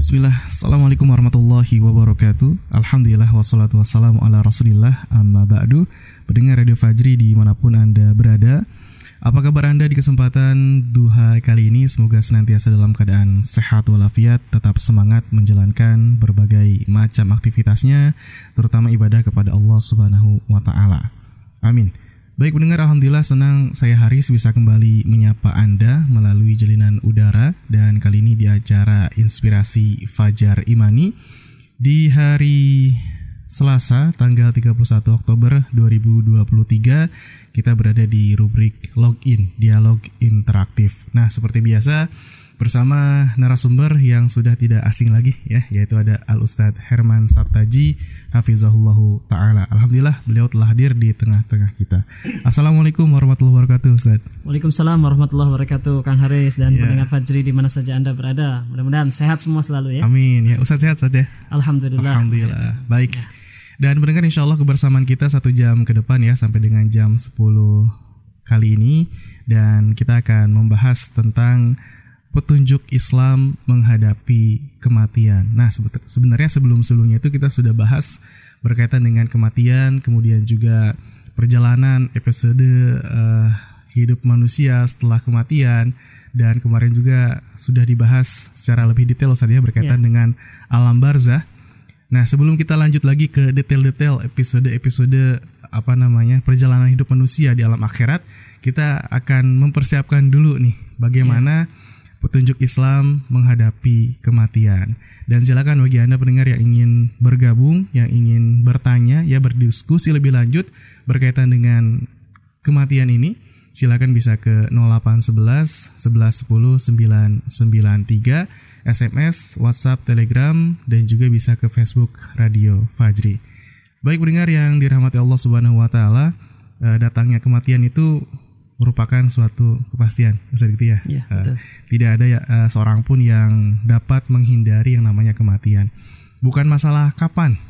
Bismillah, Assalamualaikum warahmatullahi wabarakatuh. Alhamdulillah wassalatu wassalamu ala rasulillah. Amma ba'du. Pendengar Radio Fajri di mana pun Anda berada. Apa kabar Anda di kesempatan duha kali ini? Semoga senantiasa dalam keadaan sehat walafiat Tetap semangat menjalankan berbagai macam aktivitasnya Terutama ibadah kepada Allah subhanahu wa ta'ala. Amin Baik pendengar, Alhamdulillah senang saya Haris bisa kembali menyapa Anda melalui jalinan udara dan kali ini di acara Inspirasi Fajar Imani di hari Selasa tanggal 31 Oktober 2023 kita berada di rubrik Login Dialog Interaktif. Nah, seperti biasa bersama narasumber yang sudah tidak asing lagi ya yaitu ada Al Ustadz Herman Sabtaji hafizahullahu taala. Alhamdulillah beliau telah hadir di tengah-tengah kita. Assalamualaikum warahmatullahi wabarakatuh Ustadz. Waalaikumsalam warahmatullahi wabarakatuh Kang Haris dan ya. pendengar Fajri di mana saja Anda berada. Mudah-mudahan sehat semua selalu ya. Amin ya. Ustadz sehat saja. Ya? Alhamdulillah. Alhamdulillah. Baik. Ya. Dan mendengar insya Allah kebersamaan kita satu jam ke depan ya sampai dengan jam 10 kali ini dan kita akan membahas tentang petunjuk Islam menghadapi kematian. Nah, sebenarnya sebelum-sebelumnya itu kita sudah bahas berkaitan dengan kematian, kemudian juga perjalanan episode uh, hidup manusia setelah kematian dan kemarin juga sudah dibahas secara lebih detail saja ya, berkaitan yeah. dengan alam barzah. Nah, sebelum kita lanjut lagi ke detail-detail episode-episode apa namanya perjalanan hidup manusia di alam akhirat, kita akan mempersiapkan dulu nih bagaimana yeah petunjuk Islam menghadapi kematian. Dan silakan bagi Anda pendengar yang ingin bergabung, yang ingin bertanya, ya berdiskusi lebih lanjut berkaitan dengan kematian ini, silakan bisa ke 0811 1110 993 SMS, WhatsApp, Telegram, dan juga bisa ke Facebook Radio Fajri. Baik pendengar yang dirahmati Allah Subhanahu wa taala, eh, datangnya kematian itu merupakan suatu kepastian, gitu ya. ya uh, tidak ada ya, uh, seorang pun yang dapat menghindari yang namanya kematian. Bukan masalah kapan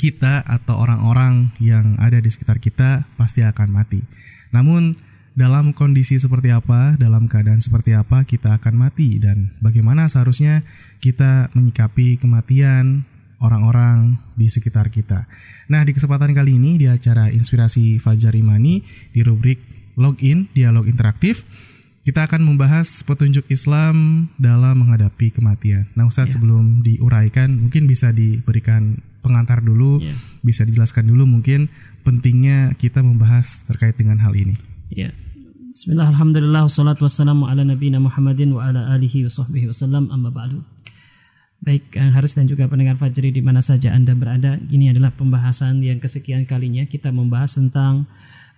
kita atau orang-orang yang ada di sekitar kita pasti akan mati. Namun dalam kondisi seperti apa, dalam keadaan seperti apa kita akan mati dan bagaimana seharusnya kita menyikapi kematian orang-orang di sekitar kita. Nah, di kesempatan kali ini di acara Inspirasi Fajar Imani di rubrik login dialog interaktif kita akan membahas petunjuk Islam dalam menghadapi kematian. Nah, Ustadz yeah. sebelum diuraikan, mungkin bisa diberikan pengantar dulu, yeah. bisa dijelaskan dulu mungkin pentingnya kita membahas terkait dengan hal ini. Ya. Yeah. Bismillah, alhamdulillah, wassalatu wassalamu ala nabiyina Muhammadin wa ala alihi wa sahbihi wasallam, amma ba'du. Baik, Kang Haris dan juga pendengar Fajri di mana saja Anda berada, ini adalah pembahasan yang kesekian kalinya kita membahas tentang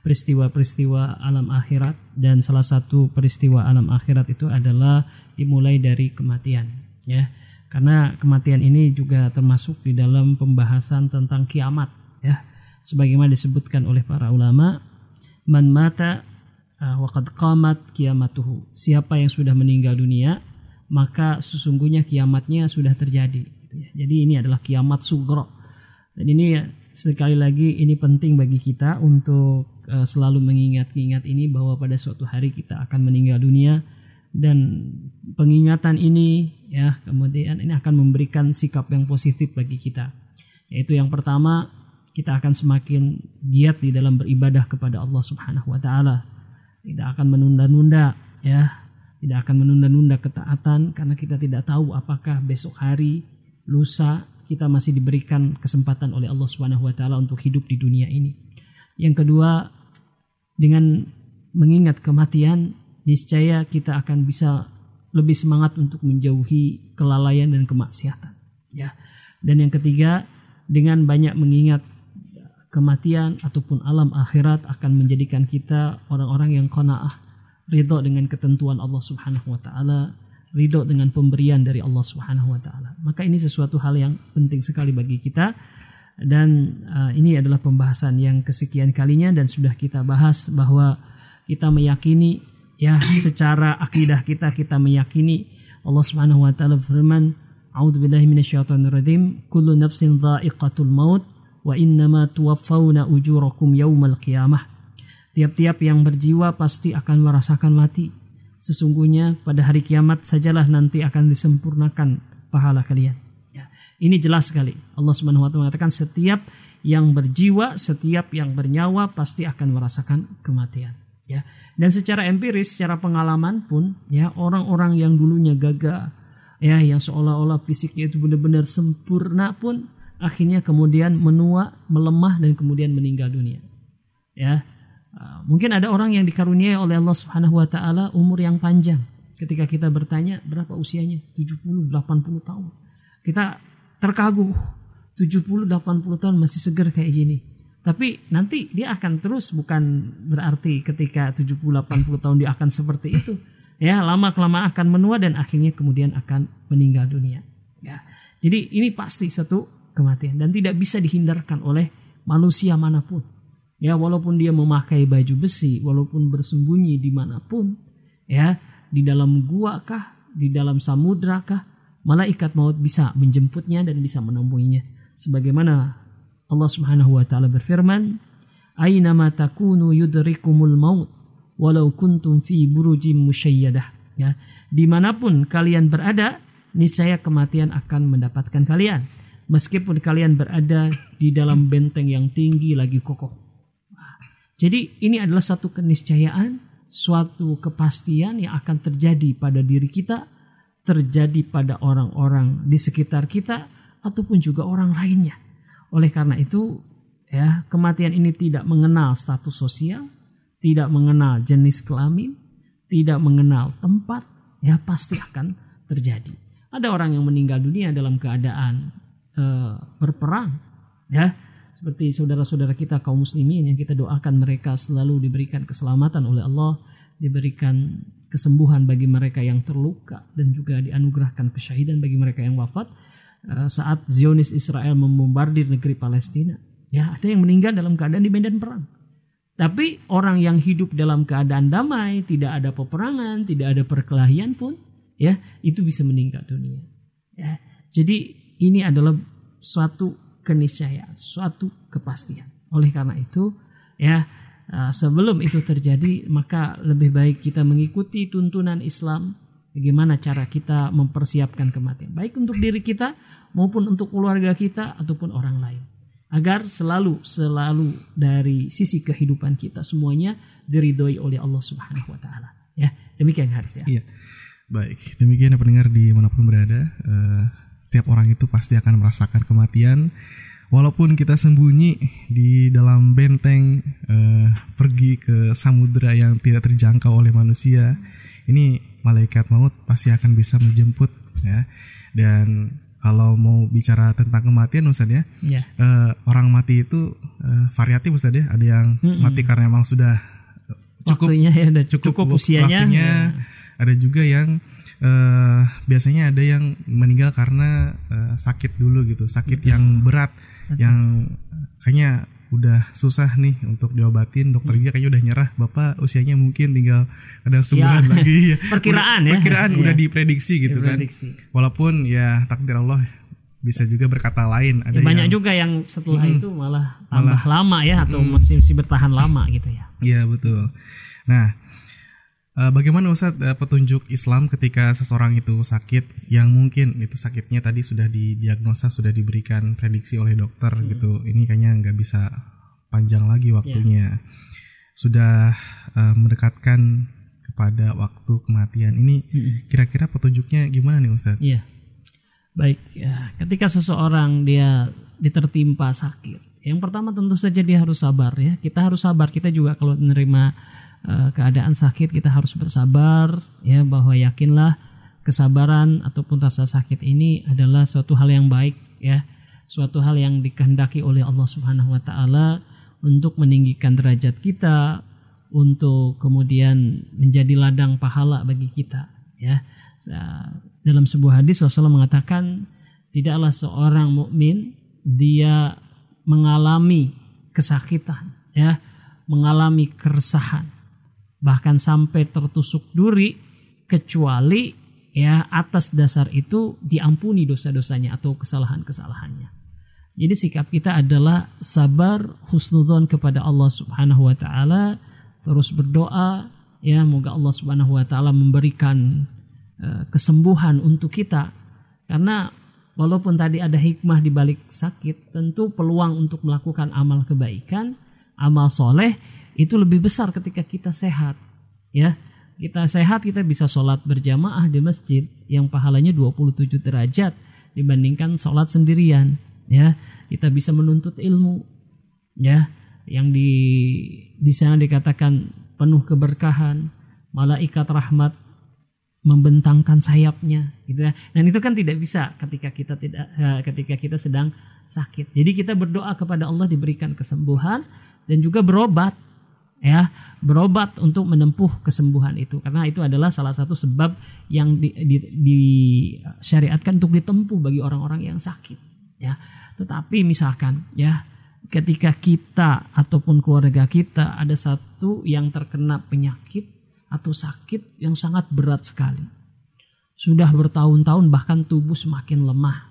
peristiwa-peristiwa alam akhirat dan salah satu peristiwa alam akhirat itu adalah dimulai dari kematian ya. Karena kematian ini juga termasuk di dalam pembahasan tentang kiamat ya. Sebagaimana disebutkan oleh para ulama man mata uh, waqad qamat kiamatuhu. Siapa yang sudah meninggal dunia maka sesungguhnya kiamatnya sudah terjadi gitu ya. jadi ini adalah kiamat sugro. Dan ini sekali lagi ini penting bagi kita untuk uh, selalu mengingat-ingat ini bahwa pada suatu hari kita akan meninggal dunia. Dan pengingatan ini ya kemudian ini akan memberikan sikap yang positif bagi kita. Yaitu yang pertama kita akan semakin giat di dalam beribadah kepada Allah Subhanahu wa taala. Tidak akan menunda-nunda ya. Tidak akan menunda-nunda ketaatan karena kita tidak tahu apakah besok hari lusa kita masih diberikan kesempatan oleh Allah Subhanahu wa taala untuk hidup di dunia ini. Yang kedua, dengan mengingat kematian, niscaya kita akan bisa lebih semangat untuk menjauhi kelalaian dan kemaksiatan. Ya. Dan yang ketiga, dengan banyak mengingat kematian ataupun alam akhirat akan menjadikan kita orang-orang yang qanaah, ridho dengan ketentuan Allah Subhanahu wa taala, ridho dengan pemberian dari Allah Subhanahu wa taala. Maka ini sesuatu hal yang penting sekali bagi kita dan uh, ini adalah pembahasan yang kesekian kalinya dan sudah kita bahas bahwa kita meyakini ya secara akidah kita kita meyakini Allah Subhanahu wa taala firman A'udzubillahi minasyaitonirrajim kullu nafsin dha'iqatul maut wa innama tuwaffawna ujurakum yaumal qiyamah. Tiap-tiap yang berjiwa pasti akan merasakan mati. Sesungguhnya pada hari kiamat sajalah nanti akan disempurnakan pahala kalian. Ini jelas sekali. Allah Subhanahu wa taala mengatakan setiap yang berjiwa, setiap yang bernyawa pasti akan merasakan kematian. Ya. Dan secara empiris, secara pengalaman pun, ya orang-orang yang dulunya gagah, ya yang seolah-olah fisiknya itu benar-benar sempurna pun akhirnya kemudian menua, melemah dan kemudian meninggal dunia. Ya. Uh, mungkin ada orang yang dikaruniai oleh Allah Subhanahu wa taala umur yang panjang. Ketika kita bertanya berapa usianya? 70, 80 tahun. Kita terkagum. 70, 80 tahun masih segar kayak gini. Tapi nanti dia akan terus bukan berarti ketika 70, 80 tahun dia akan seperti itu. Ya, lama kelamaan akan menua dan akhirnya kemudian akan meninggal dunia. Ya. Jadi ini pasti satu kematian dan tidak bisa dihindarkan oleh manusia mana pun. Ya, walaupun dia memakai baju besi, walaupun bersembunyi di mana pun, ya, di dalam gua kah, di dalam samudra kah, malaikat maut bisa menjemputnya dan bisa menemuinya. Sebagaimana Allah Subhanahu wa taala berfirman, "Aina ma takunu yudrikumul maut walau kuntum fi burujim musyayyadah." Ya, di mana pun kalian berada, niscaya kematian akan mendapatkan kalian meskipun kalian berada di dalam benteng yang tinggi lagi kokoh. Jadi ini adalah satu keniscayaan, suatu kepastian yang akan terjadi pada diri kita, terjadi pada orang-orang di sekitar kita ataupun juga orang lainnya. Oleh karena itu, ya, kematian ini tidak mengenal status sosial, tidak mengenal jenis kelamin, tidak mengenal tempat, ya pasti akan terjadi. Ada orang yang meninggal dunia dalam keadaan uh, berperang ya seperti saudara-saudara kita kaum muslimin yang kita doakan mereka selalu diberikan keselamatan oleh Allah diberikan kesembuhan bagi mereka yang terluka dan juga dianugerahkan kesyahidan bagi mereka yang wafat uh, saat Zionis Israel membombardir negeri Palestina ya ada yang meninggal dalam keadaan di medan perang tapi orang yang hidup dalam keadaan damai, tidak ada peperangan, tidak ada perkelahian pun, ya itu bisa meninggal dunia. Ya, jadi ini adalah suatu keniscayaan, suatu kepastian. Oleh karena itu, ya sebelum itu terjadi, maka lebih baik kita mengikuti tuntunan Islam bagaimana cara kita mempersiapkan kematian, baik untuk diri kita maupun untuk keluarga kita ataupun orang lain. Agar selalu selalu dari sisi kehidupan kita semuanya diridhoi oleh Allah Subhanahu wa taala. Ya, demikian Haris ya. Iya. Baik, demikian pendengar di mana pun berada. Uh, setiap orang itu pasti akan merasakan kematian walaupun kita sembunyi di dalam benteng uh, pergi ke samudera yang tidak terjangkau oleh manusia ini malaikat maut pasti akan bisa menjemput ya dan kalau mau bicara tentang kematian Ustaz ya yeah. Uh, orang mati itu uh, variatif Ustaz ya ada yang mm -hmm. mati karena memang sudah cukup Waktunya ya udah cukup, cukup usianya waktunya, ya. ada juga yang uh, biasanya ada yang meninggal karena uh, sakit dulu gitu, sakit Betul. yang berat, Betul. yang kayaknya udah susah nih untuk diobatin dokter hmm. kayaknya udah nyerah bapak usianya mungkin tinggal ada sebulan ya. lagi ya perkiraan ya perkiraan udah iya. diprediksi gitu kan. diprediksi. kan walaupun ya takdir Allah bisa juga berkata lain ada ya, banyak yang, juga yang setelah hmm, itu malah tambah malah, lama ya atau hmm, masih masih bertahan lama gitu ya iya betul nah Eh, bagaimana Ustaz uh, petunjuk Islam ketika seseorang itu sakit yang mungkin itu sakitnya tadi sudah didiagnosa sudah diberikan prediksi oleh dokter hmm. gitu ini kayaknya nggak bisa panjang lagi waktunya yeah. sudah uh, mendekatkan kepada waktu kematian ini hmm. kira-kira petunjuknya gimana nih Ustaz? Iya baik ya ketika seseorang dia ditertimpa sakit yang pertama tentu saja dia harus sabar ya kita harus sabar kita juga kalau menerima Eh, keadaan sakit kita harus bersabar ya bahwa yakinlah kesabaran ataupun rasa sakit ini adalah suatu hal yang baik ya. Suatu hal yang dikehendaki oleh Allah Subhanahu wa taala untuk meninggikan derajat kita untuk kemudian menjadi ladang pahala bagi kita ya. Dalam sebuah hadis Rasulullah mengatakan tidaklah seorang mukmin dia mengalami kesakitan ya mengalami keresahan bahkan sampai tertusuk duri kecuali ya atas dasar itu diampuni dosa-dosanya atau kesalahan-kesalahannya. Jadi sikap kita adalah sabar husnudzon kepada Allah Subhanahu wa taala, terus berdoa ya moga Allah Subhanahu wa taala memberikan uh, kesembuhan untuk kita Karena walaupun tadi ada hikmah di balik sakit, tentu peluang untuk melakukan amal kebaikan, amal soleh itu lebih besar ketika kita sehat. Ya, kita sehat kita bisa sholat berjamaah di masjid yang pahalanya 27 derajat dibandingkan sholat sendirian. Ya, kita bisa menuntut ilmu. Ya, yang di di sana dikatakan penuh keberkahan, malaikat rahmat membentangkan sayapnya gitu ya. Dan itu kan tidak bisa ketika kita tidak eh, ketika kita sedang sakit. Jadi kita berdoa kepada Allah diberikan kesembuhan dan juga berobat ya berobat untuk menempuh kesembuhan itu. Karena itu adalah salah satu sebab yang di, di, disyariatkan untuk ditempuh bagi orang-orang yang sakit ya. Tetapi misalkan ya ketika kita ataupun keluarga kita ada satu yang terkena penyakit atau sakit yang sangat berat sekali. Sudah bertahun-tahun bahkan tubuh semakin lemah.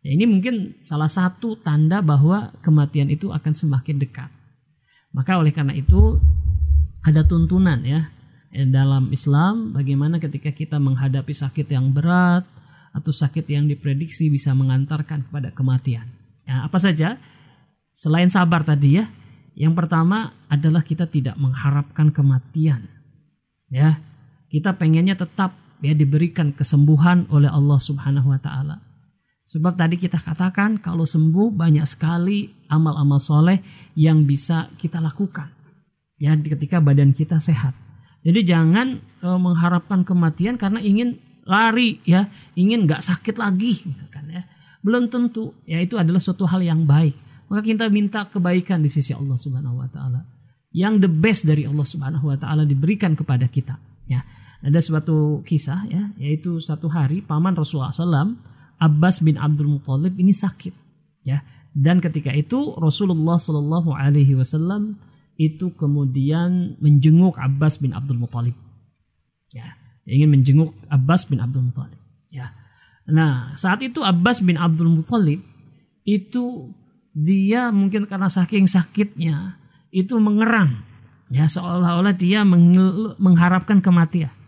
Ya ini mungkin salah satu tanda bahwa kematian itu akan semakin dekat maka oleh karena itu ada tuntunan ya dalam Islam bagaimana ketika kita menghadapi sakit yang berat atau sakit yang diprediksi bisa mengantarkan kepada kematian. Ya, apa saja? Selain sabar tadi ya, yang pertama adalah kita tidak mengharapkan kematian. Ya, kita pengennya tetap ya diberikan kesembuhan oleh Allah Subhanahu wa taala. Sebab tadi kita katakan kalau sembuh banyak sekali amal-amal soleh yang bisa kita lakukan. Ya ketika badan kita sehat. Jadi jangan e, mengharapkan kematian karena ingin lari ya, ingin nggak sakit lagi kan ya. Belum tentu ya itu adalah suatu hal yang baik. Maka kita minta kebaikan di sisi Allah Subhanahu wa taala. Yang the best dari Allah Subhanahu wa taala diberikan kepada kita ya. Ada suatu kisah ya, yaitu satu hari paman Rasulullah SAW Abbas bin Abdul Muthalib ini sakit ya. Dan ketika itu Rasulullah Shallallahu Alaihi Wasallam itu kemudian menjenguk Abbas bin Abdul Muthalib ya. Ingin menjenguk Abbas bin Abdul Muthalib ya. Nah saat itu Abbas bin Abdul Muthalib itu dia mungkin karena saking sakitnya itu mengerang ya. Seolah-olah dia mengharapkan kematian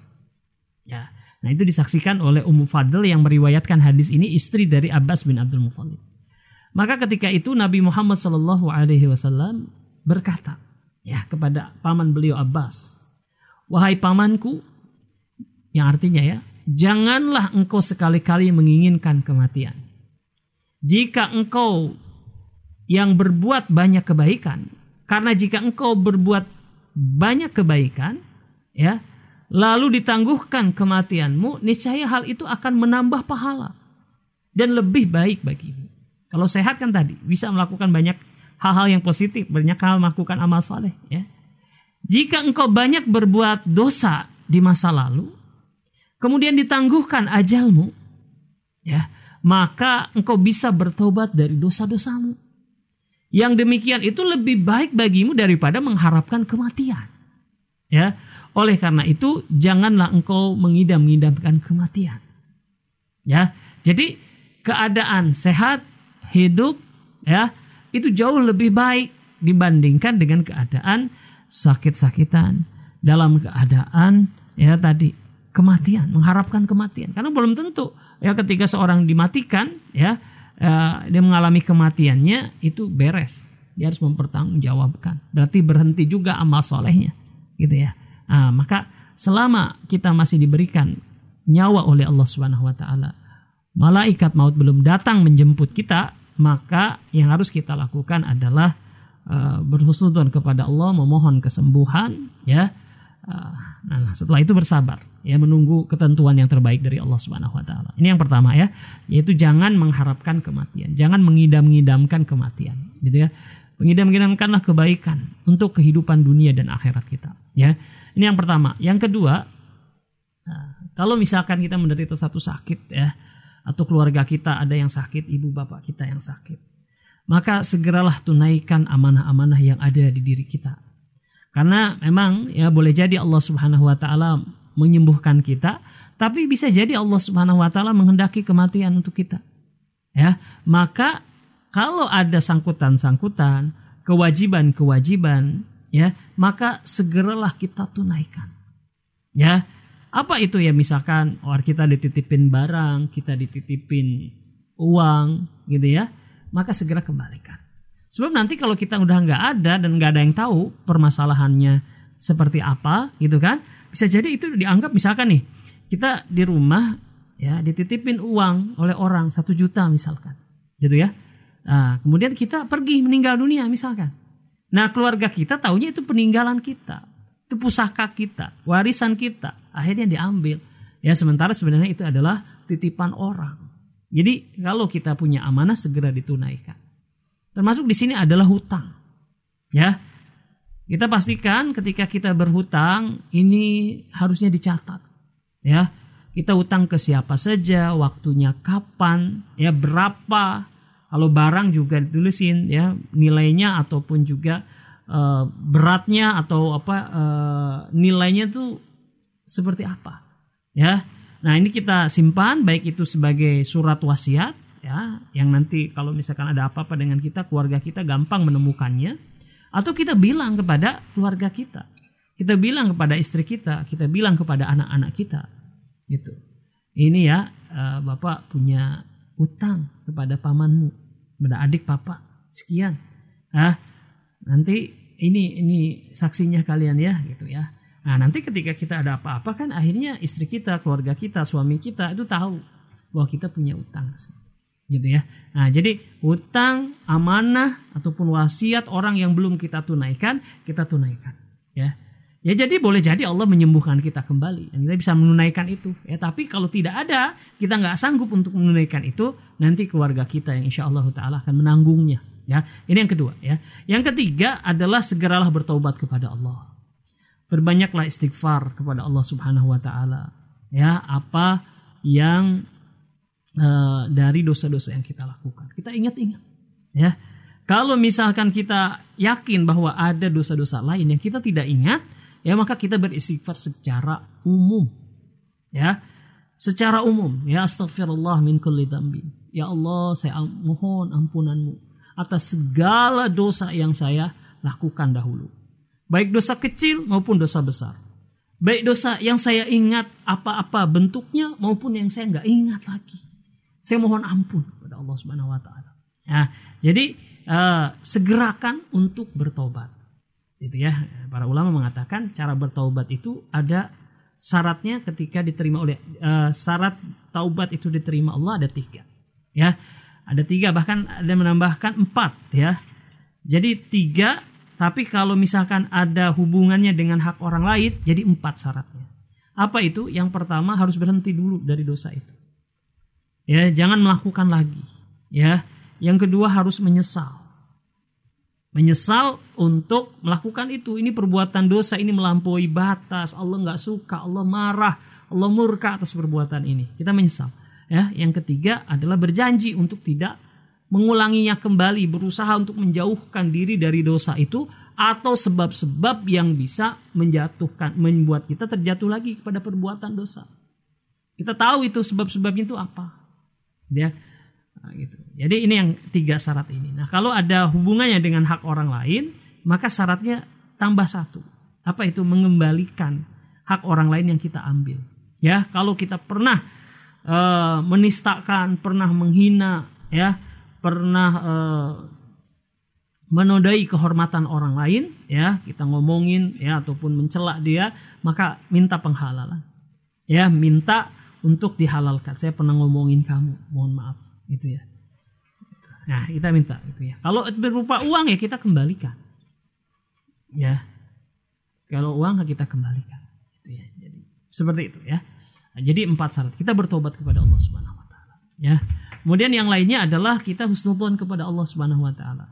Nah itu disaksikan oleh Ummu Fadl yang meriwayatkan hadis ini istri dari Abbas bin Abdul Muthalib. Maka ketika itu Nabi Muhammad Shallallahu Alaihi Wasallam berkata ya kepada paman beliau Abbas, wahai pamanku, yang artinya ya, janganlah engkau sekali-kali menginginkan kematian. Jika engkau yang berbuat banyak kebaikan, karena jika engkau berbuat banyak kebaikan, ya lalu ditangguhkan kematianmu, niscaya hal itu akan menambah pahala dan lebih baik bagimu. Kalau sehat kan tadi bisa melakukan banyak hal-hal yang positif, banyak hal melakukan amal saleh. Ya. Jika engkau banyak berbuat dosa di masa lalu, kemudian ditangguhkan ajalmu, ya, maka engkau bisa bertobat dari dosa-dosamu. Yang demikian itu lebih baik bagimu daripada mengharapkan kematian. Ya, oleh karena itu, janganlah engkau mengidam-idamkan kematian. Ya, jadi keadaan sehat, hidup, ya, itu jauh lebih baik dibandingkan dengan keadaan sakit-sakitan dalam keadaan ya tadi kematian, mengharapkan kematian. Karena belum tentu ya ketika seorang dimatikan ya uh, dia mengalami kematiannya itu beres. Dia harus mempertanggungjawabkan. Berarti berhenti juga amal solehnya, gitu ya. Nah, maka selama kita masih diberikan nyawa oleh Allah Subhanahu wa taala, malaikat maut belum datang menjemput kita, maka yang harus kita lakukan adalah uh, berhusnudon kepada Allah, memohon kesembuhan, ya. Uh, nah, setelah itu bersabar, ya menunggu ketentuan yang terbaik dari Allah Subhanahu wa taala. Ini yang pertama ya, yaitu jangan mengharapkan kematian, jangan mengidam-ngidamkan kematian, gitu ya. Mengidam-ngidamkanlah kebaikan untuk kehidupan dunia dan akhirat kita, ya. Ini yang pertama. Yang kedua, nah, kalau misalkan kita menderita satu sakit ya, atau keluarga kita ada yang sakit, ibu bapak kita yang sakit, maka segeralah tunaikan amanah-amanah yang ada di diri kita. Karena memang ya boleh jadi Allah Subhanahu wa taala menyembuhkan kita, tapi bisa jadi Allah Subhanahu wa taala menghendaki kematian untuk kita. Ya, maka kalau ada sangkutan-sangkutan, kewajiban-kewajiban ya maka segeralah kita tunaikan ya Apa itu ya misalkan orang kita dititipin barang, kita dititipin uang gitu ya, maka segera kembalikan. Sebab nanti kalau kita udah nggak ada dan nggak ada yang tahu permasalahannya seperti apa gitu kan, bisa jadi itu dianggap misalkan nih kita di rumah ya dititipin uang oleh orang satu juta misalkan, gitu ya. Nah, kemudian kita pergi meninggal dunia misalkan. Nah keluarga kita taunya itu peninggalan kita, itu pusaka kita, warisan kita, akhirnya diambil. Ya sementara sebenarnya itu adalah titipan orang. Jadi kalau kita punya amanah segera ditunaikan. Termasuk di sini adalah hutang. Ya. Kita pastikan ketika kita berhutang ini harusnya dicatat. Ya. Kita hutang ke siapa saja, waktunya kapan, ya berapa. Kalau barang juga ditulisin ya nilainya ataupun juga uh, beratnya atau apa uh, nilainya tuh seperti apa. Ya. Nah, ini kita simpan baik itu sebagai surat wasiat ya yang nanti kalau misalkan ada apa-apa dengan kita keluarga kita gampang menemukannya atau kita bilang kepada keluarga kita kita bilang kepada istri kita kita bilang kepada anak-anak kita gitu ini ya eh, bapak punya utang kepada pamanmu kepada adik papa. Sekian. Ah nanti ini ini saksinya kalian ya gitu ya. Nah nanti ketika kita ada apa-apa kan akhirnya istri kita keluarga kita suami kita itu tahu bahwa kita punya utang. Gitu ya. Nah, jadi hutang, amanah ataupun wasiat orang yang belum kita tunaikan, kita tunaikan, ya. Ya jadi boleh jadi Allah menyembuhkan kita kembali dan kita bisa menunaikan itu. Ya tapi kalau tidak ada, kita nggak sanggup untuk menunaikan itu, nanti keluarga kita yang insya Allah Taala akan menanggungnya. Ya, ini yang kedua. Ya, yang ketiga adalah segeralah bertobat kepada Allah. Berbanyaklah istighfar kepada Allah Subhanahu Wa Taala. Ya, apa yang uh, dari dosa-dosa yang kita lakukan. Kita ingat-ingat, ya. Kalau misalkan kita yakin bahwa ada dosa-dosa lain yang kita tidak ingat, ya maka kita beristighfar secara umum, ya. Secara umum, ya astagfirullah min kulli dambin. Ya Allah, saya mohon ampunanmu atas segala dosa yang saya lakukan dahulu. Baik dosa kecil maupun dosa besar. Baik dosa yang saya ingat apa-apa bentuknya maupun yang saya nggak ingat lagi. Saya mohon ampun kepada Allah Subhanahu wa taala. Ya, jadi uh, segerakan untuk bertobat. Itu ya. Para ulama mengatakan cara bertobat itu ada syaratnya ketika diterima oleh uh, syarat taubat itu diterima Allah ada tiga. Ya, ada tiga bahkan ada menambahkan empat ya. Jadi tiga tapi kalau misalkan ada hubungannya dengan hak orang lain jadi empat syaratnya. Apa itu? Yang pertama harus berhenti dulu dari dosa itu ya jangan melakukan lagi ya yang kedua harus menyesal menyesal untuk melakukan itu. Ini perbuatan dosa ini melampaui batas. Allah nggak suka Allah marah Allah murka atas perbuatan ini. Kita menyesal ya. Yang ketiga adalah berjanji untuk tidak mengulanginya kembali berusaha untuk menjauhkan diri dari dosa itu atau sebab-sebab yang bisa menjatuhkan membuat kita terjatuh lagi kepada perbuatan dosa. Kita tahu itu sebab-sebabnya itu apa dia nah, gitu. Jadi ini yang tiga syarat ini. Nah kalau ada hubungannya dengan hak orang lain, maka syaratnya tambah satu. Apa itu mengembalikan hak orang lain yang kita ambil. Ya kalau kita pernah uh, menistakan, pernah menghina, ya pernah uh, menodai kehormatan orang lain, ya kita ngomongin, ya ataupun mencela dia, maka minta penghalalan. Ya minta untuk dihalalkan. Saya pernah ngomongin kamu, mohon maaf, gitu ya. Nah, kita minta itu ya. Kalau berupa uang ya kita kembalikan. Ya. Kalau uang kita kembalikan. Itu ya. Jadi seperti itu ya. Nah, jadi empat syarat. Kita bertobat kepada Allah Subhanahu wa taala. Ya. Kemudian yang lainnya adalah kita husnudzon kepada Allah Subhanahu wa taala.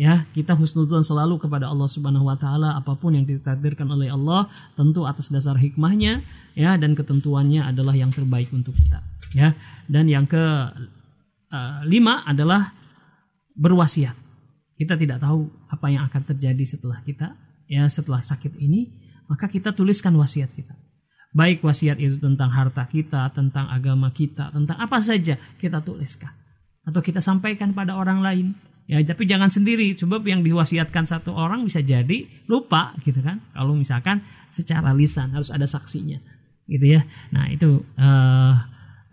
Ya, kita husnudzon selalu kepada Allah Subhanahu wa taala apa pun yang ditakdirkan oleh Allah tentu atas dasar hikmahnya ya dan ketentuannya adalah yang terbaik untuk kita ya dan yang ke uh, lima adalah berwasiat. Kita tidak tahu apa yang akan terjadi setelah kita. Ya setelah sakit ini maka kita tuliskan wasiat kita. Baik wasiat itu tentang harta kita tentang agama kita tentang apa saja kita tuliskan. Atau kita sampaikan pada orang lain. Ya tapi jangan sendiri. Sebab yang diwasiatkan satu orang bisa jadi lupa gitu kan? Kalau misalkan secara lisan harus ada saksinya gitu ya. Nah itu uh,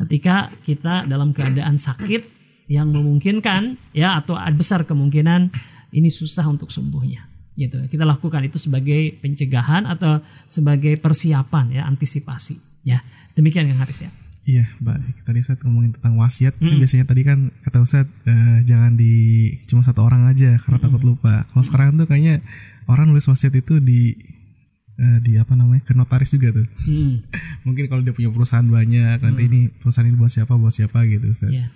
ketika kita dalam keadaan sakit yang memungkinkan ya atau besar kemungkinan ini susah untuk sembuhnya gitu kita lakukan itu sebagai pencegahan atau sebagai persiapan ya antisipasi ya demikian yang Haris ya Iya, baik. Tadi Ustaz ngomongin tentang wasiat. Hmm. Biasanya tadi kan kata Ustaz uh, jangan di cuma satu orang aja karena hmm. takut lupa. Kalau sekarang tuh kayaknya orang nulis wasiat itu di uh, di apa namanya ke notaris juga tuh. Hmm. Mungkin kalau dia punya perusahaan banyak nanti hmm. ini perusahaan ini buat siapa buat siapa gitu Ustaz. Yeah.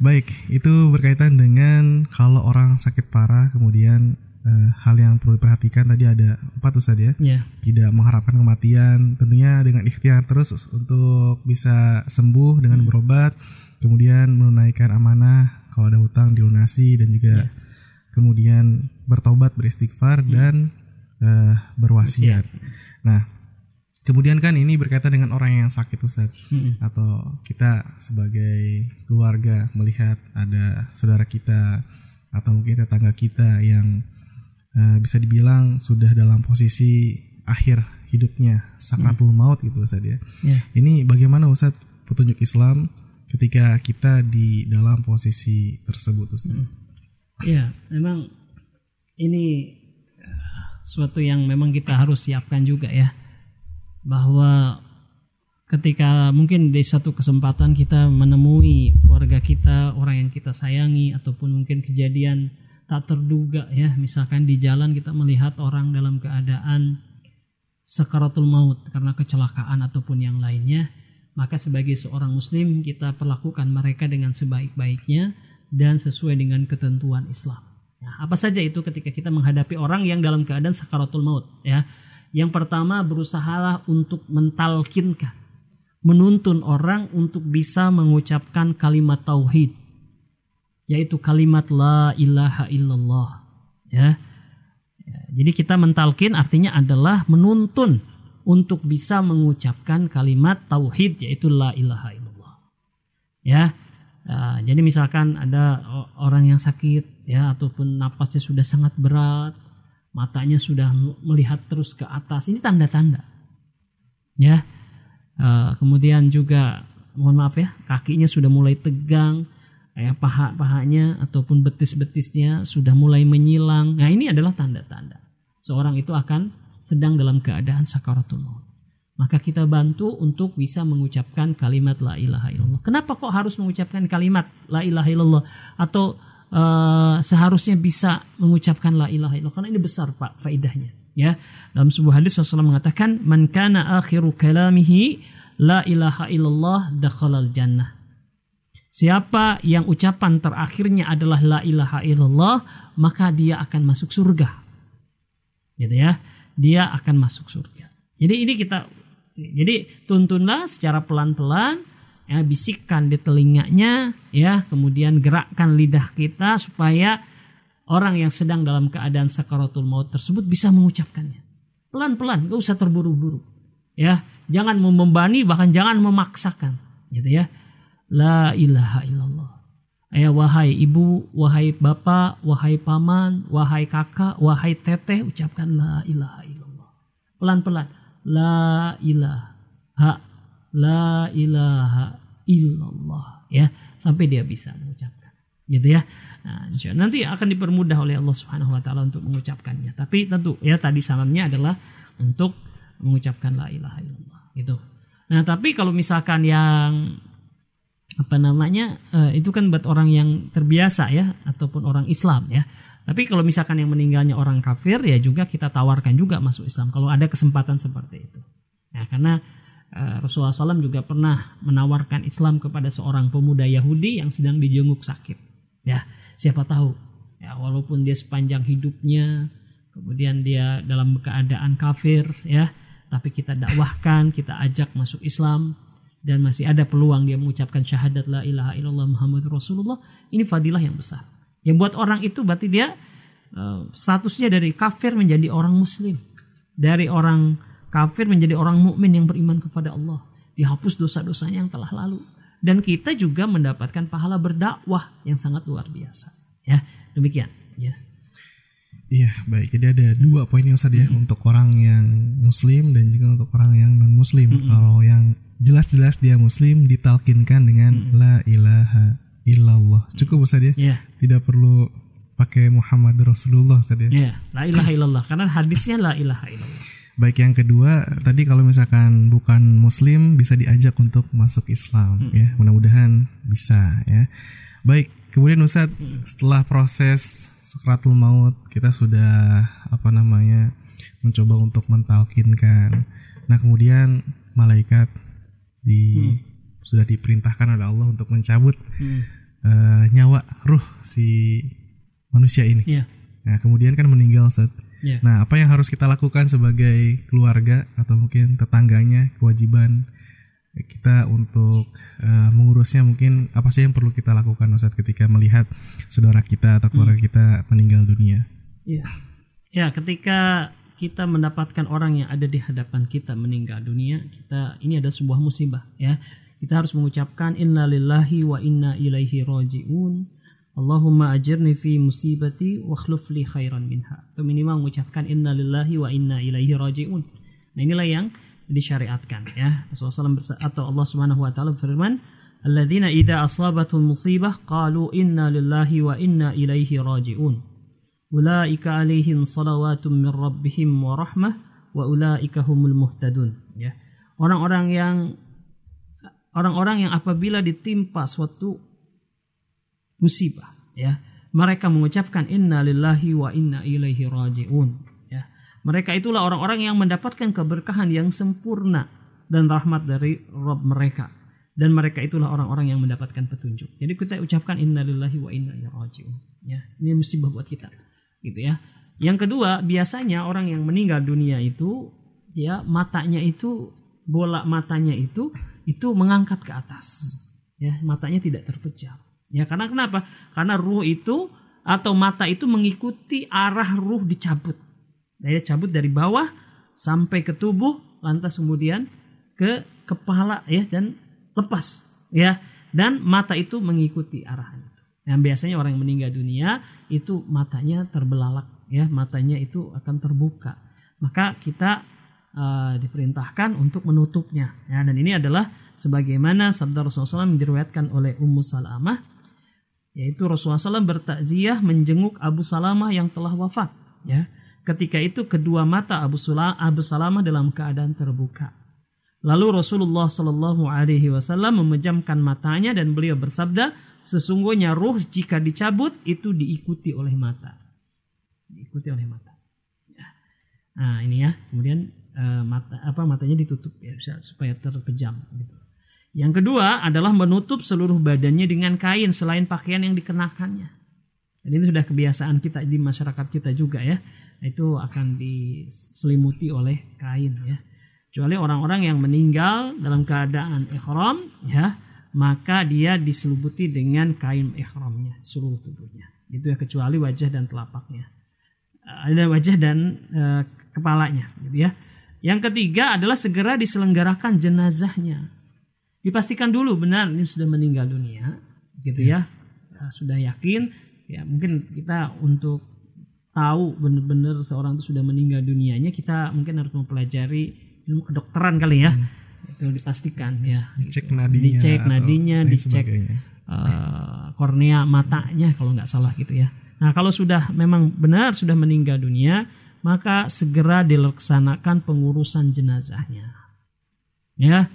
Baik, itu berkaitan dengan kalau orang sakit parah kemudian uh, hal yang perlu diperhatikan tadi ada empat Ustaz ya. Yeah. Tidak mengharapkan kematian, tentunya dengan ikhtiar terus untuk bisa sembuh dengan hmm. berobat, kemudian menunaikan amanah kalau ada hutang dilunasi dan juga yeah. kemudian bertobat beristighfar hmm. dan uh, berwasiat. Nah, kemudian kan ini berkaitan dengan orang yang sakit Ustaz hmm. atau kita sebagai keluarga melihat ada saudara kita atau mungkin tetangga kita yang uh, bisa dibilang sudah dalam posisi akhir hidupnya sakratul hmm. maut gitu Ustaz ya. Yeah. Ini bagaimana Ustaz petunjuk Islam ketika kita di dalam posisi tersebut Ustaz? Hmm. Ya, memang ini suatu yang memang kita harus siapkan juga ya. Bahwa ketika mungkin di satu kesempatan kita menemui keluarga kita orang yang kita sayangi ataupun mungkin kejadian tak terduga ya. Misalkan di jalan kita melihat orang dalam keadaan sekaratul maut karena kecelakaan ataupun yang lainnya maka sebagai seorang muslim kita perlakukan mereka dengan sebaik-baiknya dan sesuai dengan ketentuan Islam Nah, apa saja itu ketika kita menghadapi orang yang dalam keadaan sakaratul maut ya. Yang pertama berusaha untuk mentalkinkan, menuntun orang untuk bisa mengucapkan kalimat tauhid yaitu kalimat la ilaha illallah ya. ya. Jadi kita mentalkin artinya adalah menuntun untuk bisa mengucapkan kalimat tauhid yaitu la ilaha illallah. Ya. Nah, jadi misalkan ada orang yang sakit ya ataupun napasnya sudah sangat berat, matanya sudah melihat terus ke atas, ini tanda-tanda. Ya. Uh, kemudian juga mohon maaf ya, kakinya sudah mulai tegang, ya paha-pahanya ataupun betis-betisnya sudah mulai menyilang. Nah, ini adalah tanda-tanda seorang itu akan sedang dalam keadaan sakaratul maut maka kita bantu untuk bisa mengucapkan kalimat la ilaha illallah. Kenapa kok harus mengucapkan kalimat la ilaha illallah atau uh, seharusnya bisa mengucapkan la ilaha illallah? Karena ini besar Pak faidahnya. Ya, dalam sebuah hadis Rasulullah mengatakan, "Man kana akhiru kalamihi la ilaha illallah dakhalal jannah." Siapa yang ucapan terakhirnya adalah la ilaha illallah, maka dia akan masuk surga. Gitu ya. Dia akan masuk surga. Jadi ini kita jadi tuntunlah secara pelan-pelan ya bisikkan di telinganya ya kemudian gerakkan lidah kita supaya orang yang sedang dalam keadaan sakaratul maut tersebut bisa mengucapkannya. Pelan-pelan gak usah terburu-buru ya. Jangan membebani bahkan jangan memaksakan gitu ya. La ilaha illallah. Ya wahai ibu wahai bapak wahai paman wahai kakak wahai teteh ucapkan la ilaha illallah. Pelan-pelan. La ilaha la ilaha illallah ya. Sampai dia bisa mengucapkan gitu ya. Nah, nanti akan dipermudah oleh Allah Subhanahu wa taala untuk mengucapkannya. Tapi tentu ya tadi salamnya adalah untuk mengucapkan la ilaha illallah gitu. Nah tapi kalau misalkan yang apa namanya uh, itu kan buat orang yang terbiasa ya ataupun orang Islam ya. Tapi kalau misalkan yang meninggalnya orang kafir ya juga kita tawarkan juga masuk Islam kalau ada kesempatan seperti itu. Nah, karena Rasulullah SAW juga pernah menawarkan Islam kepada seorang pemuda Yahudi yang sedang dijenguk sakit. Ya, siapa tahu ya walaupun dia sepanjang hidupnya kemudian dia dalam keadaan kafir ya, tapi kita dakwahkan, kita ajak masuk Islam dan masih ada peluang dia mengucapkan syahadat la ilaha illallah Muhammad Rasulullah, ini fadilah yang besar. Yang buat orang itu berarti dia uh, statusnya dari kafir menjadi orang muslim. Dari orang kafir menjadi orang mukmin yang beriman kepada Allah. Dihapus dosa-dosanya yang telah lalu. Dan kita juga mendapatkan pahala berdakwah yang sangat luar biasa. Ya, demikian. Ya. Iya, baik. Jadi ada dua poin Ustaz ya Hmm. untuk orang yang muslim dan juga untuk orang yang non muslim. Hmm. Kalau yang jelas-jelas dia muslim ditalkinkan dengan Hmm. la ilaha illallah. Cukup Ustaz ya. Ya, Tidak perlu pakai Muhammad Rasulullah Ustaz ya. ya, la ilaha illallah karena hadisnya la ilaha illallah. Baik yang kedua, tadi kalau misalkan bukan muslim bisa diajak untuk masuk Islam ya. Mudah-mudahan bisa ya. Baik, kemudian Ustadz setelah proses sekratul maut kita sudah apa namanya mencoba untuk mentalkinkan. Nah, kemudian malaikat di sudah diperintahkan oleh Allah untuk mencabut Hmm. eh, nyawa ruh si manusia ini. Ya, Nah, kemudian kan meninggal Ustaz. Ya. Nah, apa yang harus kita lakukan sebagai keluarga atau mungkin tetangganya, kewajiban kita untuk eh, mengurusnya mungkin apa sih yang perlu kita lakukan Ustaz ketika melihat saudara kita atau keluarga kita meninggal dunia? Ya. Ya, ketika kita mendapatkan orang yang ada di hadapan kita meninggal dunia, kita ini ada sebuah musibah ya. Kita harus mengucapkan innalillahi wa inna ilaihi rajiun. Allahumma ajirni fi musibati wa khluf li khairan minha. Atau minimal mengucapkan innalillahi wa inna ilaihi rajiun. Nah, inilah yang disyariatkan ya. Rasulullah SAW atau Allah Subhanahu wa taala berfirman, "Alladzina idza asabatuhum musibah qalu inna lillahi wa inna ilaihi rajiun." Ulaika alaihim salawatun min rabbihim wa rahmah wa ulaika humul muhtadun ya. Orang-orang yang orang-orang yang apabila ditimpa suatu musibah ya, mereka mengucapkan inna lillahi wa inna ilaihi rajiun ya. Mereka itulah orang-orang yang mendapatkan keberkahan yang sempurna dan rahmat dari Rabb mereka dan mereka itulah orang-orang yang mendapatkan petunjuk. Jadi kita ucapkan inna lillahi wa inna ilaihi rajiun ya. Ini musibah buat kita gitu ya. Yang kedua, biasanya orang yang meninggal dunia itu ya matanya itu bola matanya itu itu mengangkat ke atas. Ya, matanya tidak terpejam. Ya, karena kenapa? Karena ruh itu atau mata itu mengikuti arah ruh dicabut. Dia cabut dari bawah sampai ke tubuh, lantas kemudian ke kepala ya dan lepas ya. Dan mata itu mengikuti arahan itu. Yang biasanya orang yang meninggal dunia itu matanya terbelalak ya, matanya itu akan terbuka. Maka kita uh, diperintahkan untuk menutupnya ya dan ini adalah sebagaimana sabda Rasulullah SAW diriwayatkan oleh Ummu Salamah yaitu Rasulullah SAW bertakziah menjenguk Abu Salamah yang telah wafat ya. Ketika itu kedua mata Abu, Abu Salamah dalam keadaan terbuka. Lalu Rasulullah Shallallahu Alaihi Wasallam memejamkan matanya dan beliau bersabda sesungguhnya ruh jika dicabut itu diikuti oleh mata. Diikuti oleh mata. Ya. nah ini ya. Kemudian eh, mata apa matanya ditutup ya supaya terpejam gitu yang kedua adalah menutup seluruh badannya dengan kain selain pakaian yang dikenakannya. Dan ini sudah kebiasaan kita di masyarakat kita juga ya. Itu akan diselimuti oleh kain ya. Kecuali orang-orang yang meninggal dalam keadaan ihram ya, maka dia diselimuti dengan kain ihramnya seluruh tubuhnya. Itu ya kecuali wajah dan telapaknya. Ada wajah dan eh, kepalanya gitu ya. Yang ketiga adalah segera diselenggarakan jenazahnya dipastikan dulu benar ini sudah meninggal dunia gitu ya. Nah, sudah yakin ya mungkin kita untuk tahu benar-benar seorang itu sudah meninggal dunianya kita mungkin harus mempelajari ilmu kedokteran kali ya. Itu dipastikan ya. Dicek nadinya dicek nadinya dicek sebagainya. eh, kornea matanya kalau nggak salah gitu ya. Nah kalau sudah memang benar sudah meninggal dunia maka segera dilaksanakan pengurusan jenazahnya. Ya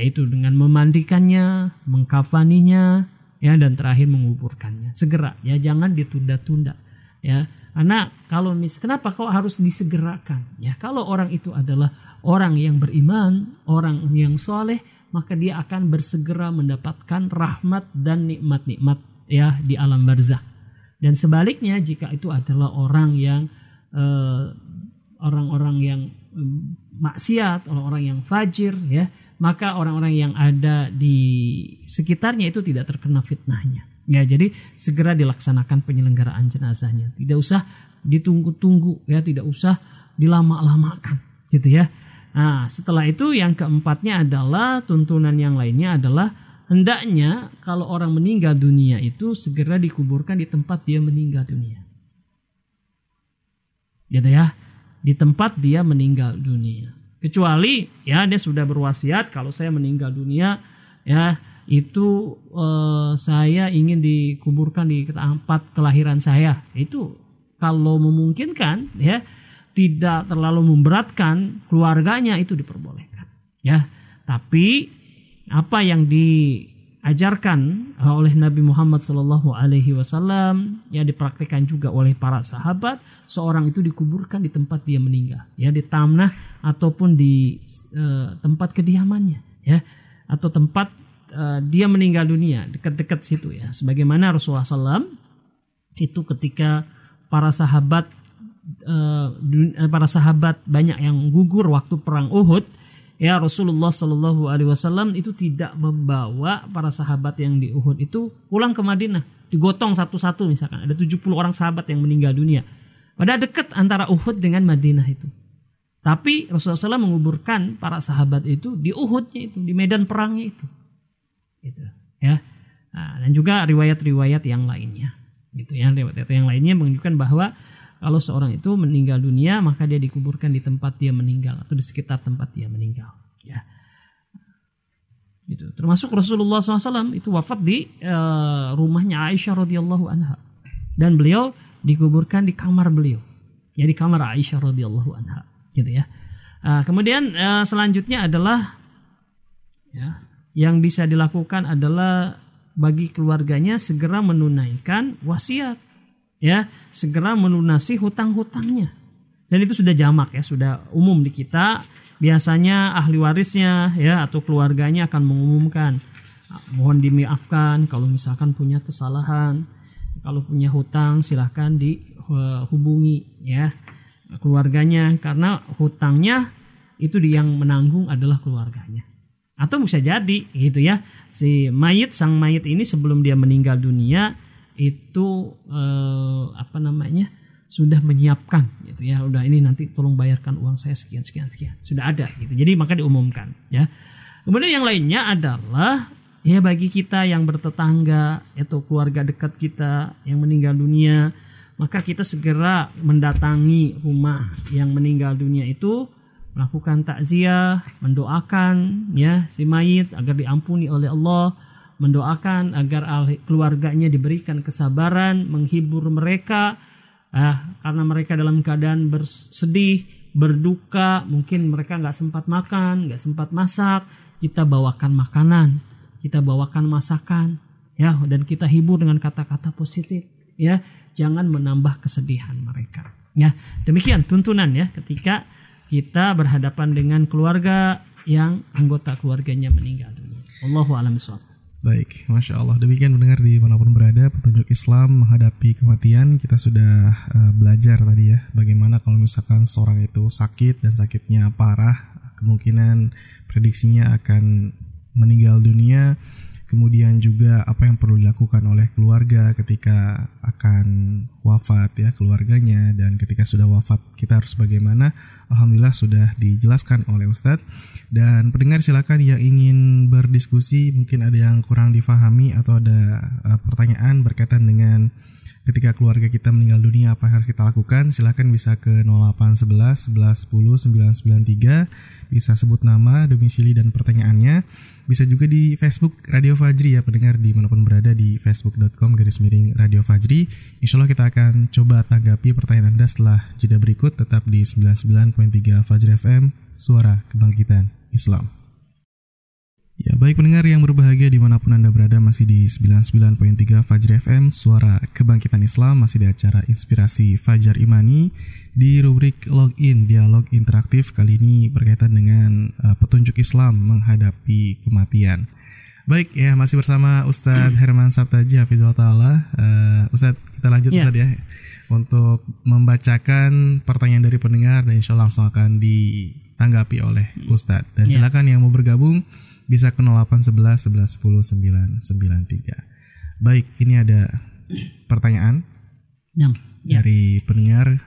yaitu dengan memandikannya, mengkafaninya, ya dan terakhir menguburkannya. Segera, ya jangan ditunda-tunda, ya. Karena kalau mis, kenapa kok harus disegerakan? Ya, kalau orang itu adalah orang yang beriman, orang yang soleh, maka dia akan bersegera mendapatkan rahmat dan nikmat-nikmat ya di alam barzah. Dan sebaliknya jika itu adalah orang yang eh, orang-orang yang eh, maksiat, orang-orang yang fajir, ya maka orang-orang yang ada di sekitarnya itu tidak terkena fitnahnya. Ya, jadi segera dilaksanakan penyelenggaraan jenazahnya. Tidak usah ditunggu-tunggu ya, tidak usah dilama-lamakan gitu ya. Nah, setelah itu yang keempatnya adalah tuntunan yang lainnya adalah hendaknya kalau orang meninggal dunia itu segera dikuburkan di tempat dia meninggal dunia. gitu ya di tempat dia meninggal dunia kecuali ya dia sudah berwasiat kalau saya meninggal dunia ya itu eh, saya ingin dikuburkan di tempat kelahiran saya. Itu kalau memungkinkan ya tidak terlalu memberatkan keluarganya itu diperbolehkan ya. Tapi apa yang diajarkan oleh Nabi Muhammad Shallallahu Alaihi Wasallam ya dipraktikkan juga oleh para sahabat seorang itu dikuburkan di tempat dia meninggal ya di tanah ataupun di uh, tempat kediamannya ya atau tempat uh, dia meninggal dunia dekat-dekat situ ya. Sebagaimana Rasulullah SAW itu ketika para sahabat para sahabat banyak yang gugur waktu perang Uhud ya Rasulullah Shallallahu Alaihi Wasallam itu tidak membawa para sahabat yang di Uhud itu pulang ke Madinah. Digotong satu-satu misalkan. Ada 70 orang sahabat yang meninggal dunia. Pada dekat antara Uhud dengan Madinah itu. Tapi Rasulullah SAW menguburkan para sahabat itu di Uhudnya itu di medan perangnya itu. Gitu. Ya. Nah, dan juga riwayat-riwayat yang lainnya. Gitu ya riwayat-riwayat yang lainnya menunjukkan bahwa kalau seorang itu meninggal dunia maka dia dikuburkan di tempat dia meninggal atau di sekitar tempat dia meninggal ya. Itu termasuk Rasulullah SAW itu wafat di uh, rumahnya Aisyah radhiyallahu anha. Dan beliau dikuburkan di kamar beliau. Ya di kamar Aisyah radhiyallahu anha. Gitu ya. Uh, kemudian uh, selanjutnya adalah ya yang bisa dilakukan adalah bagi keluarganya segera menunaikan wasiat ya segera melunasi hutang-hutangnya. Dan itu sudah jamak ya, sudah umum di kita. Biasanya ahli warisnya ya atau keluarganya akan mengumumkan mohon dimaafkan kalau misalkan punya kesalahan, kalau punya hutang silahkan dihubungi ya keluarganya karena hutangnya itu yang menanggung adalah keluarganya. Atau bisa jadi gitu ya si mayit sang mayit ini sebelum dia meninggal dunia itu eh, apa namanya sudah menyiapkan gitu ya. Udah ini nanti tolong bayarkan uang saya sekian sekian sekian. Sudah ada gitu. Jadi maka diumumkan ya. Kemudian yang lainnya adalah ya bagi kita yang bertetangga atau keluarga dekat kita yang meninggal dunia maka kita segera mendatangi rumah yang meninggal dunia itu melakukan takziah mendoakan ya si mayit agar diampuni oleh Allah mendoakan agar keluarganya diberikan kesabaran, menghibur mereka ah, karena mereka dalam keadaan bersedih, berduka, mungkin mereka nggak sempat makan, nggak sempat masak, kita bawakan makanan, kita bawakan masakan, ya, dan kita hibur dengan kata-kata positif, ya, jangan menambah kesedihan mereka, ya. Demikian tuntunan ya ketika kita berhadapan dengan keluarga yang anggota keluarganya meninggal dunia. Allahu a'lam Baik, Masya Allah. Demikian mendengar di mana pun berada, petunjuk Islam menghadapi kematian. Kita sudah uh, belajar tadi ya, bagaimana kalau misalkan seorang itu sakit dan sakitnya parah, kemungkinan prediksinya akan meninggal dunia kemudian juga apa yang perlu dilakukan oleh keluarga ketika akan wafat ya keluarganya. Dan ketika sudah wafat kita harus bagaimana? Alhamdulillah sudah dijelaskan oleh Ustadz. Dan pendengar silakan yang ingin berdiskusi mungkin ada yang kurang difahami atau ada uh, pertanyaan berkaitan dengan ketika keluarga kita meninggal dunia apa yang harus kita lakukan silahkan bisa ke 0811 11 10 993 bisa sebut nama domisili dan pertanyaannya bisa juga di Facebook Radio Fajri ya pendengar di mana pun berada di facebook.com garis miring Radio Fajri. Insya Allah kita akan coba tanggapi pertanyaan Anda setelah jeda berikut tetap di 99.3 Fajri FM Suara Kebangkitan Islam. Ya baik pendengar yang berbahagia di mana pun Anda berada masih di 99.3 Fajri FM Suara Kebangkitan Islam masih di acara Inspirasi Fajar Imani di rubrik login dialog interaktif kali ini berkaitan dengan uh, petunjuk Islam menghadapi kematian. Baik ya masih bersama Ustadz Herman Sabtaji Hafizullah Taala. Uh, Ustadz kita lanjut yeah. Ustadz ya untuk membacakan pertanyaan dari pendengar dan insya Allah langsung akan ditanggapi oleh Ustadz. Dan yeah. silakan yang mau bergabung bisa ke 0811 11 10 993. Baik, ini ada pertanyaan ya. dari pendengar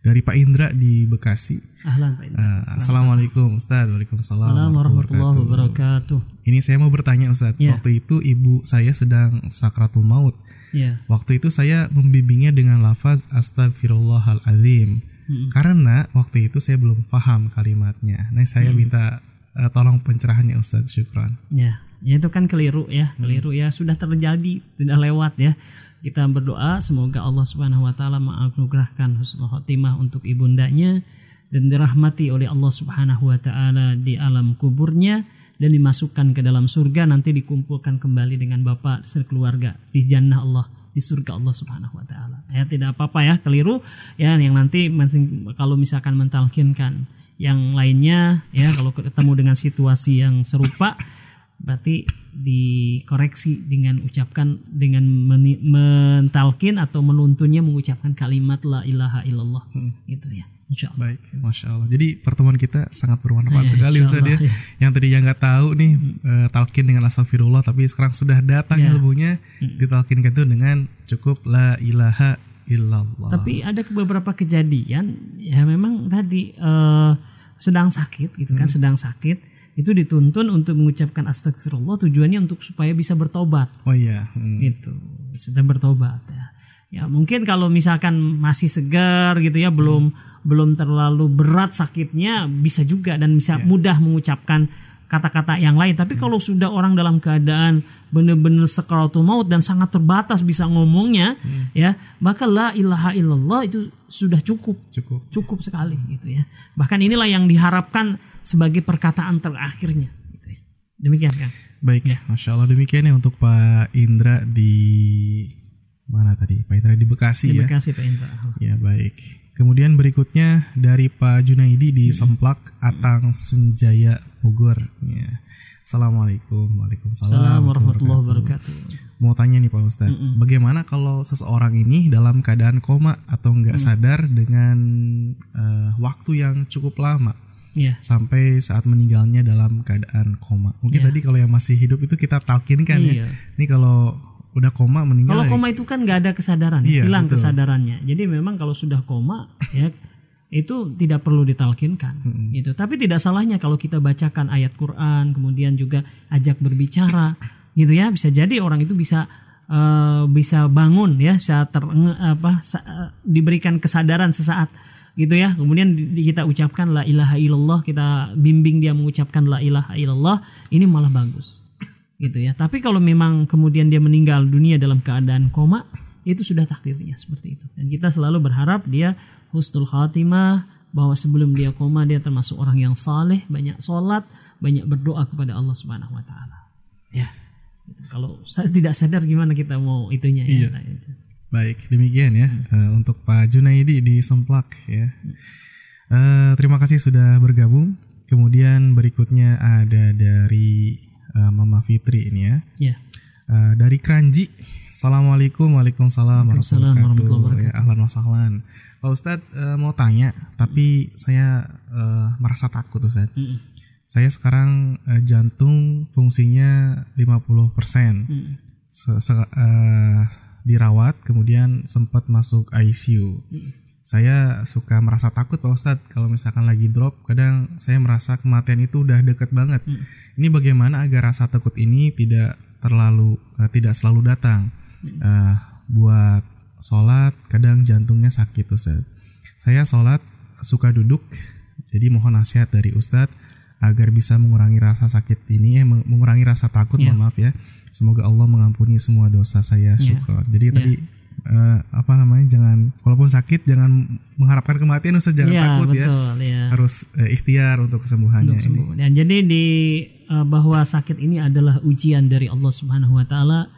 dari Pak Indra di Bekasi. Ahlan Pak Indra. Uh, Assalamualaikum Ustaz. Waalaikumsalam Assalamualaikum warahmatullahi wabarakatuh. Ini saya mau bertanya Ustaz. Yeah. Waktu itu ibu saya sedang sakratul maut. Yeah. Waktu itu saya membimbingnya dengan lafaz astagfirullahaladzim. Hmm. Karena waktu itu saya belum paham kalimatnya. Nah, saya minta uh, tolong pencerahannya Ustadz Syukron. Ya, ya itu kan keliru ya, keliru ya sudah terjadi, tidak lewat ya. Kita berdoa semoga Allah Subhanahu wa taala menganugerahkan husnul khotimah untuk ibundanya dan dirahmati oleh Allah Subhanahu wa taala di alam kuburnya dan dimasukkan ke dalam surga nanti dikumpulkan kembali dengan bapak sekeluarga di jannah Allah di surga Allah Subhanahu wa taala. Ya tidak apa-apa ya keliru ya yang nanti masing kalau misalkan mentalkinkan yang lainnya ya kalau ketemu dengan situasi yang serupa berarti dikoreksi dengan ucapkan dengan mentalkin atau menuntunnya mengucapkan kalimat la ilaha illallah gitu ya insya Allah Baik, masya Allah. Jadi pertemuan kita sangat bermanfaat Ya, sekali Ustadz ya. Ya. Yang tadi yang nggak tahu nih eh, talkin dengan astagfirullah, tapi sekarang sudah datang Ya. ilmunya ditalkinkan itu dengan cukup la ilaha illallah. Tapi ada beberapa kejadian ya memang tadi eh, sedang sakit gitu kan, sedang sakit itu dituntun untuk mengucapkan astagfirullah tujuannya untuk supaya bisa bertobat oh iya, hmm. gitu, sedang bertobat ya. Ya mungkin kalau misalkan masih segar gitu ya, belum belum terlalu berat sakitnya bisa juga dan bisa mudah mengucapkan kata-kata yang lain. Tapi kalau sudah orang dalam keadaan benar-benar sekaratul maut dan sangat terbatas bisa ngomongnya, ya maka la ilaha illallah itu sudah cukup cukup. cukup sekali gitu ya. Bahkan inilah yang diharapkan sebagai perkataan terakhirnya. Gitu ya. Demikian kan. Baik, masya Allah demikian ya untuk Pak Indra di mana tadi? Pak Indra di Bekasi ya. Terima kasih Pak Indra. Ya baik. Kemudian berikutnya dari Pak Junaidi di Semplak Atang Senjaya Bogor. Ya. Assalamualaikum, waalaikumsalam. Warahmatullahi wabarakatuh. Mau tanya nih Pak Ustadz, bagaimana kalau seseorang ini dalam keadaan koma atau nggak sadar dengan eh, waktu yang cukup lama Ya. sampai saat meninggalnya dalam keadaan koma? Mungkin Ya. tadi kalau yang masih hidup itu kita talkinkan ya. Iya. Ini kalau udah koma meninggal. Kalau ya- koma itu kan nggak ada kesadaran, Iya, hilang betul. kesadarannya. Jadi memang kalau sudah koma ya itu tidak perlu ditalkinkan gitu. Tapi tidak salahnya kalau kita bacakan ayat Quran, kemudian juga ajak berbicara gitu ya. Bisa jadi orang itu bisa eh, bisa bangun ya, bisa ter apa sa- eh, diberikan kesadaran sesaat gitu ya. Kemudian di- di- kita ucapkan la ilaha illallah, kita bimbing dia mengucapkan la ilaha illallah, ini malah bagus gitu ya. Tapi kalau memang kemudian dia meninggal dunia dalam keadaan koma, itu sudah takdirnya seperti itu. Dan kita selalu berharap dia husnul khatimah bahwa sebelum dia koma dia termasuk orang yang saleh, banyak sholat, banyak berdoa kepada Allah Subhanahu wa taala. Ya. Kalau sa- tidak sadar gimana kita mau itunya ya. Iya. Baik, demikian ya eh, untuk Pak Junaidi di Semplak ya. Eh, terima kasih sudah bergabung. Kemudian berikutnya ada dari eh, Mama Fitri ini ya. Ya. Eh, dari Kranji. Assalamualaikum, waalaikumsalam warahmatullahi wabarakatuh. Ya, ahlan wasahlan. Pak Ustadz eh, mau tanya, tapi saya eh, merasa takut Ustadz. Mm-mm. Saya sekarang eh, jantung fungsinya 50% Mm-mm. se- se- eh, dirawat kemudian sempat masuk ICU. Saya suka merasa takut Pak Ustadz kalau misalkan lagi drop kadang saya merasa kematian itu udah deket banget. Ini bagaimana agar rasa takut ini tidak terlalu eh, tidak selalu datang. Eh, buat sholat kadang jantungnya sakit Ustadz. Saya sholat suka duduk jadi mohon nasihat dari Ustadz agar bisa mengurangi rasa sakit ini, eh, meng- mengurangi rasa takut, Ya. mohon maaf ya. Semoga Allah mengampuni semua dosa saya, Ya. syukur. Jadi Ya. tadi eh, apa namanya, jangan, walaupun sakit jangan mengharapkan kematian, Ustaz jangan Iya, takut ya. betul, ya. Harus eh, ikhtiar untuk kesembuhannya untuk ini. sembuh. Dan jadi di eh, bahwa sakit ini adalah ujian dari Allah Subhanahu wa taala,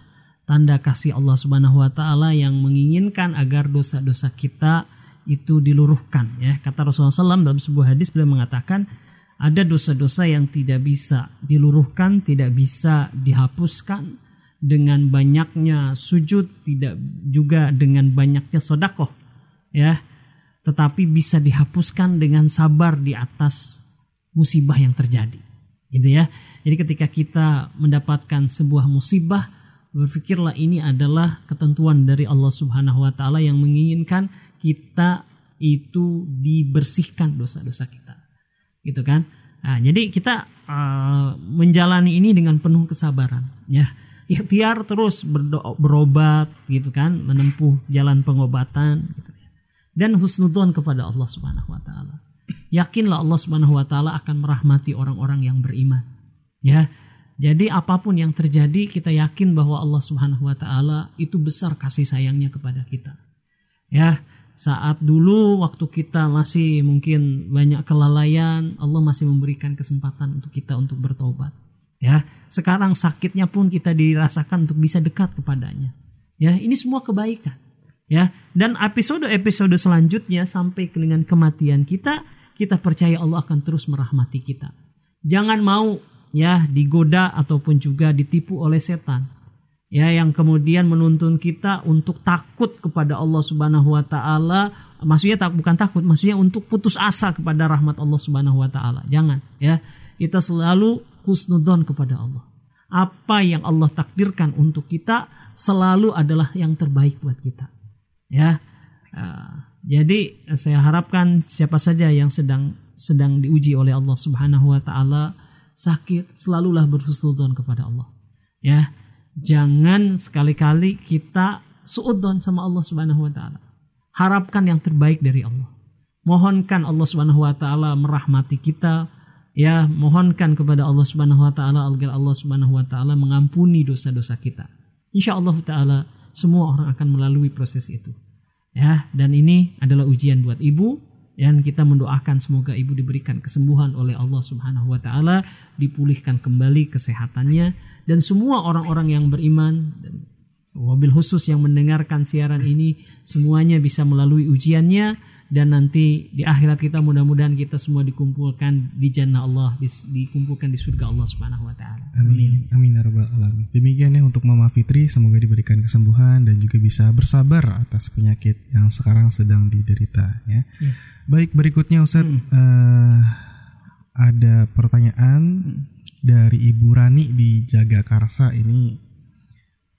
tanda kasih Allah Subhanahu wa taala yang menginginkan agar dosa-dosa kita itu diluruhkan ya. Kata Rasulullah SAW dalam sebuah hadis beliau mengatakan ada dosa-dosa yang tidak bisa diluruhkan, tidak bisa dihapuskan dengan banyaknya sujud, tidak juga dengan banyaknya sodakoh ya tetapi bisa dihapuskan dengan sabar di atas musibah yang terjadi. Gitu ya. Jadi ketika kita mendapatkan sebuah musibah, berpikirlah ini adalah ketentuan dari Allah Subhanahu wa taala yang menginginkan kita itu dibersihkan dosa-dosa kita. Gitu kan? Nah, jadi kita uh, menjalani ini dengan penuh kesabaran, ya. Ikhtiar terus berdo- berobat gitu kan, menempuh jalan pengobatan gitu dan husnudzon kepada Allah Subhanahu wa taala. Yakinlah Allah Subhanahu wa taala akan merahmati orang-orang yang beriman. Ya. Jadi apa pun yang terjadi kita yakin bahwa Allah Subhanahu wa taala itu besar kasih sayangnya kepada kita. Ya, saat dulu waktu kita masih mungkin banyak kelalaian, Allah masih memberikan kesempatan untuk kita untuk bertobat. Ya, sekarang sakitnya pun kita dirasakan untuk bisa dekat kepadanya. Ya, ini semua kebaikan. Ya, dan episode-episode selanjutnya sampai dengan kematian kita, kita percaya Allah akan terus merahmati kita. Jangan mau ya digoda ataupun juga ditipu oleh setan. Ya yang kemudian menuntun kita untuk takut kepada Allah Subhanahu wa taala. Maksudnya tak bukan takut maksudnya untuk putus asa kepada rahmat Allah Subhanahu wa taala. Jangan ya. Kita selalu husnudzon kepada Allah. Apa yang Allah takdirkan untuk kita selalu adalah yang terbaik buat kita ya. Uh, jadi saya harapkan siapa saja yang sedang sedang diuji oleh Allah Subhanahu wa taala sakit selalulah berhusnudzon kepada Allah ya jangan sekali-kali kita suudon sama Allah Subhanahu wa taala. Harapkan yang terbaik dari Allah. Mohonkan Allah Subhanahu wa taala merahmati kita, ya, mohonkan kepada Allah Subhanahu wa taala agar Allah Subhanahu wa taala mengampuni dosa-dosa kita. Insya Allah taala semua orang akan melalui proses itu. Ya, dan ini adalah ujian buat ibu dan kita mendoakan semoga ibu diberikan kesembuhan oleh Allah Subhanahu wa taala, dipulihkan kembali kesehatannya. Dan semua orang-orang yang beriman dan wabil khusus yang mendengarkan siaran ini semuanya bisa melalui ujiannya dan nanti di akhirat kita mudah-mudahan kita semua dikumpulkan di jannah Allah dikumpulkan di surga Allah Subhanahu wa taala. Amin. Amin ya rabbal alamin. Demikian ya untuk Mama Fitri semoga diberikan kesembuhan dan juga bisa bersabar atas penyakit yang sekarang sedang diderita ya. ya. Baik berikutnya Ustaz hmm. uh, ada pertanyaan hmm dari Ibu Rani di Jagakarsa ini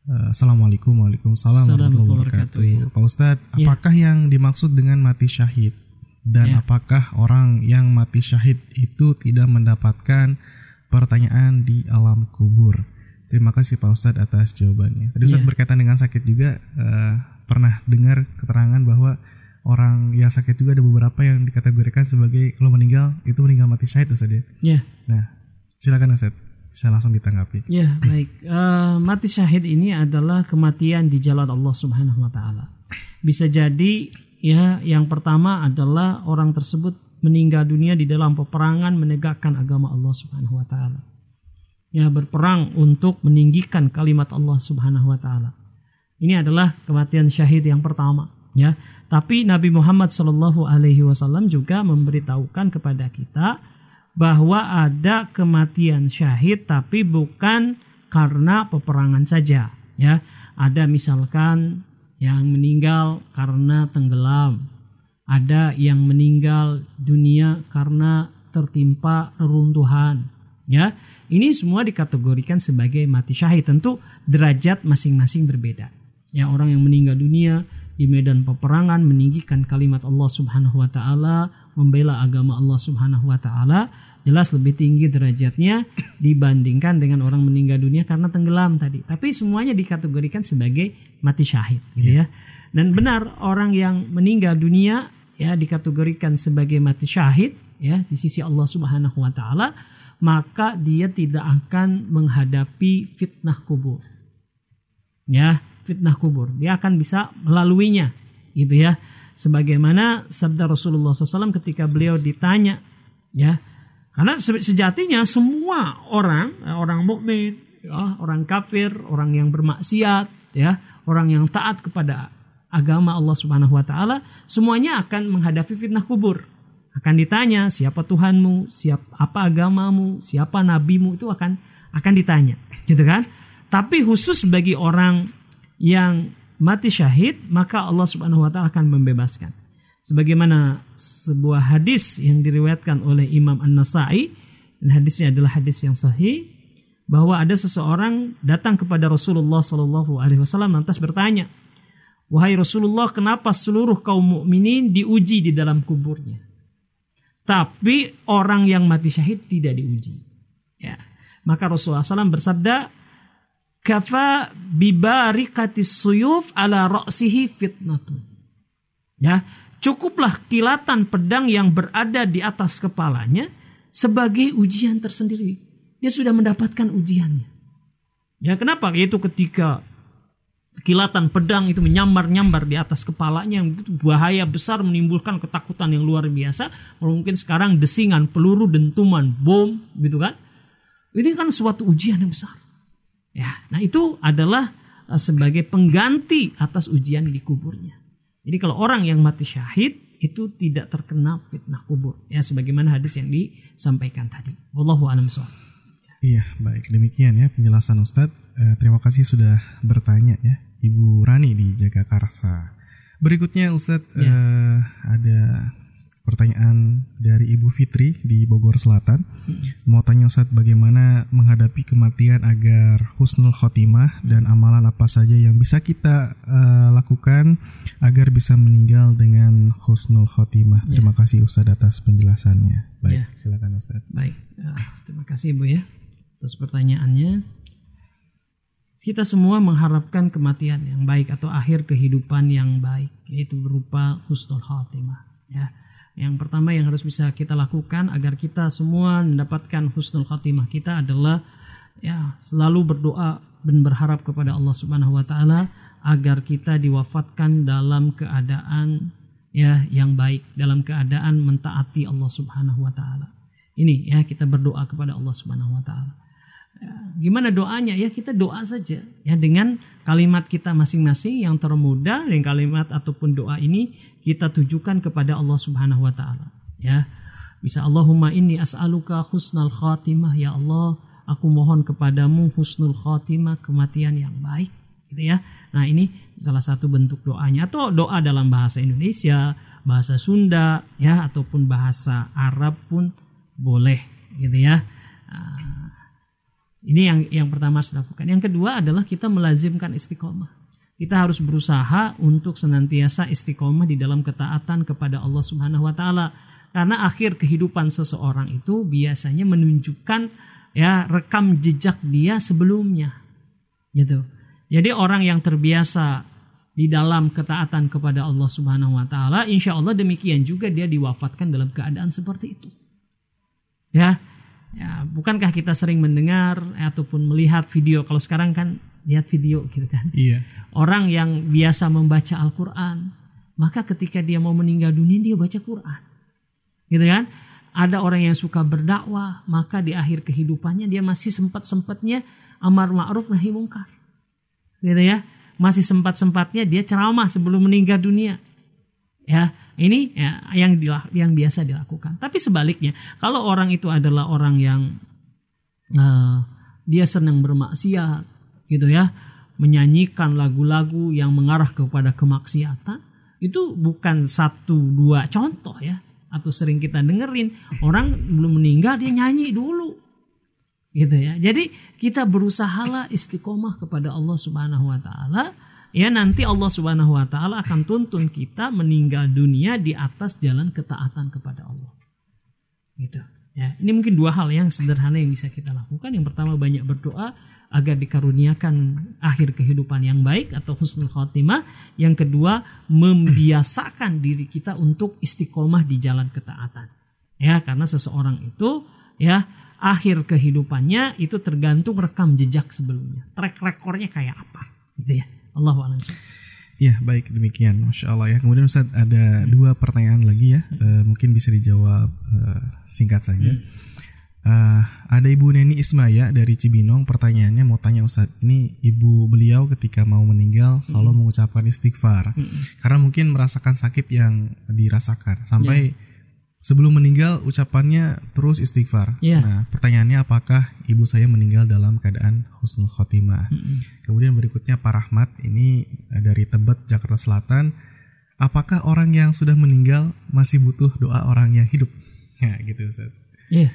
Assalamualaikum Waalaikumsalam warahmatullahi wabarakatuh. Pak Ustadz ya. apakah yang dimaksud dengan mati syahid dan ya. apakah orang yang mati syahid itu tidak mendapatkan pertanyaan di alam kubur Terima kasih Pak Ustadz atas jawabannya Tadi Ustadz ya. berkaitan dengan sakit juga uh, pernah dengar keterangan bahwa orang yang sakit juga ada beberapa yang dikategorikan sebagai kalau meninggal itu meninggal mati syahid Ustadz ya. ya. Nah, Silakan Ustaz. Bisa langsung ditanggapi. Ya, baik. Uh, mati syahid ini adalah kematian di jalan Allah Subhanahu wa taala. Bisa jadi ya yang pertama adalah orang tersebut meninggal dunia di dalam peperangan menegakkan agama Allah Subhanahu wa taala. Ya, berperang untuk meninggikan kalimat Allah Subhanahu wa taala. Ini adalah kematian syahid yang pertama, ya. Tapi Nabi Muhammad Shallallahu alaihi wasallam juga memberitahukan kepada kita bahwa ada kematian syahid tapi bukan karena peperangan saja ya. Ada misalkan yang meninggal karena tenggelam ada yang meninggal dunia karena tertimpa reruntuhan ya. Ini semua dikategorikan sebagai mati syahid. Tentu derajat masing-masing berbeda ya. Orang yang meninggal dunia di medan peperangan meninggikan kalimat Allah Subhanahu wa taala membela agama Allah Subhanahu wa taala jelas lebih tinggi derajatnya dibandingkan dengan orang meninggal dunia karena tenggelam tadi. Tapi semuanya dikategorikan sebagai mati syahid gitu ya. Dan benar orang yang meninggal dunia ya dikategorikan sebagai mati syahid ya di sisi Allah Subhanahu wa taala maka dia tidak akan menghadapi fitnah kubur. Ya, fitnah kubur. Dia akan bisa melaluinya gitu ya sebagaimana sabda Rasulullah SAW ketika beliau ditanya ya karena sejatinya semua orang eh, orang mukmin ya, orang kafir orang yang bermaksiat ya orang yang taat kepada agama Allah Subhanahu Wa Taala semuanya akan menghadapi fitnah kubur. Akan ditanya siapa Tuhanmu? Siapa apa agamamu? Siapa nabimu? Itu akan akan ditanya gitu kan? Tapi khusus bagi orang yang mati syahid, maka Allah Subhanahu wa taala akan membebaskan. Sebagaimana sebuah hadis yang diriwayatkan oleh Imam An-Nasai dan hadisnya adalah hadis yang sahih bahwa ada seseorang datang kepada Rasulullah Shallallahu alaihi wasallam lantas bertanya, "Wahai Rasulullah, kenapa seluruh kaum mukminin diuji di dalam kuburnya? Tapi orang yang mati syahid tidak diuji." Ya. Maka Rasulullah SAW bersabda, kafa bibarikatis suyuf ala ra'sihi fitnatun. Ya, cukuplah kilatan pedang yang berada di atas kepalanya sebagai ujian tersendiri. Dia sudah mendapatkan ujiannya. Ya kenapa? Yaitu ketika kilatan pedang itu menyambar-nyambar di atas kepalanya yang bahaya besar menimbulkan ketakutan yang luar biasa. Mungkin sekarang desingan peluru, dentuman, bom, gitu kan? Ini kan suatu ujian yang besar. Ya, nah itu adalah eh, sebagai pengganti atas ujian di kuburnya. Jadi kalau orang yang mati syahid itu tidak terkena fitnah kubur. Ya, sebagaimana hadis yang disampaikan tadi. Wallahu a'lam Iya, baik. Demikian ya penjelasan Ustadz. Eh, terima kasih sudah bertanya ya. Ibu Rani di Jagakarsa. Berikutnya Ustadz ya. uh, ada pertanyaan dari Ibu Fitri di Bogor Selatan. Mau tanya Ustadz bagaimana menghadapi kematian agar husnul khotimah dan amalan apa saja yang bisa kita uh, lakukan agar bisa meninggal dengan husnul khotimah. Ya. Terima kasih Ustadz atas penjelasannya. Baik, ya. silakan Ustadz. Baik, uh, terima kasih Ibu ya atas pertanyaannya kita semua mengharapkan kematian yang baik atau akhir kehidupan yang baik yaitu berupa husnul khatimah ya yang pertama yang harus bisa kita lakukan agar kita semua mendapatkan husnul khatimah kita adalah ya selalu berdoa dan berharap kepada Allah Subhanahu wa taala agar kita diwafatkan dalam keadaan ya yang baik dalam keadaan mentaati Allah Subhanahu wa taala. Ini ya kita berdoa kepada Allah Subhanahu wa taala. Gimana doanya? Ya kita doa saja ya dengan kalimat kita masing-masing yang termuda dengan kalimat ataupun doa ini kita tujukan kepada Allah Subhanahu wa taala. Ya. Bisa Allahumma inni as'aluka husnal khatimah ya Allah, aku mohon kepadamu husnul khatimah, kematian yang baik gitu ya. Nah, ini salah satu bentuk doanya atau doa dalam bahasa Indonesia, bahasa Sunda ya ataupun bahasa Arab pun boleh gitu ya. Nah, ini yang yang pertama harus dilakukan. Yang kedua adalah kita melazimkan istiqomah. Kita harus berusaha untuk senantiasa istiqomah di dalam ketaatan kepada Allah Subhanahu wa taala. Karena akhir kehidupan seseorang itu biasanya menunjukkan ya rekam jejak dia sebelumnya. Gitu. Jadi orang yang terbiasa di dalam ketaatan kepada Allah Subhanahu wa taala, insya Allah demikian juga dia diwafatkan dalam keadaan seperti itu. Ya, Ya, bukankah kita sering mendengar ataupun melihat video kalau sekarang kan lihat video gitu kan. Iya. Orang yang biasa membaca Al-Qur'an, maka ketika dia mau meninggal dunia dia baca Quran. Gitu kan? Ada orang yang suka berdakwah, maka di akhir kehidupannya dia masih sempat-sempatnya amar ma'ruf nahi mungkar. Gitu ya. Masih sempat-sempatnya dia ceramah sebelum meninggal dunia. Ya, ini ya, yang yang biasa dilakukan. Tapi sebaliknya, kalau orang itu adalah orang yang uh, dia senang bermaksiat, gitu ya, menyanyikan lagu-lagu yang mengarah kepada kemaksiatan, itu bukan satu dua contoh ya, atau sering kita dengerin orang belum meninggal dia nyanyi dulu, gitu ya. Jadi kita berusahalah istiqomah kepada Allah Subhanahu Wa Taala ya nanti Allah Subhanahu wa taala akan tuntun kita meninggal dunia di atas jalan ketaatan kepada Allah. Gitu. Ya, ini mungkin dua hal yang sederhana yang bisa kita lakukan. Yang pertama banyak berdoa agar dikaruniakan akhir kehidupan yang baik atau husnul khotimah. Yang kedua membiasakan diri kita untuk istiqomah di jalan ketaatan. Ya, karena seseorang itu ya akhir kehidupannya itu tergantung rekam jejak sebelumnya. Track recordnya kayak apa, gitu ya. Allah a'lam. Ya baik demikian, masya Allah ya. Kemudian Ustaz ada dua pertanyaan lagi ya, hmm. uh, mungkin bisa dijawab uh, singkat saja. Hmm. Uh, ada Ibu Neni Ismaya dari Cibinong, pertanyaannya mau tanya Ustaz, ini ibu beliau ketika mau meninggal selalu hmm. mengucapkan istighfar, hmm. karena mungkin merasakan sakit yang dirasakan sampai yeah Sebelum meninggal ucapannya terus istighfar. Yeah. Nah, pertanyaannya apakah ibu saya meninggal dalam keadaan husnul khotimah? Mm -hmm. Kemudian berikutnya Pak Rahmat ini eh, dari Tebet Jakarta Selatan. Apakah orang yang sudah meninggal masih butuh doa orang yang hidup? Ya, gitu Ustaz. Iya. Yeah.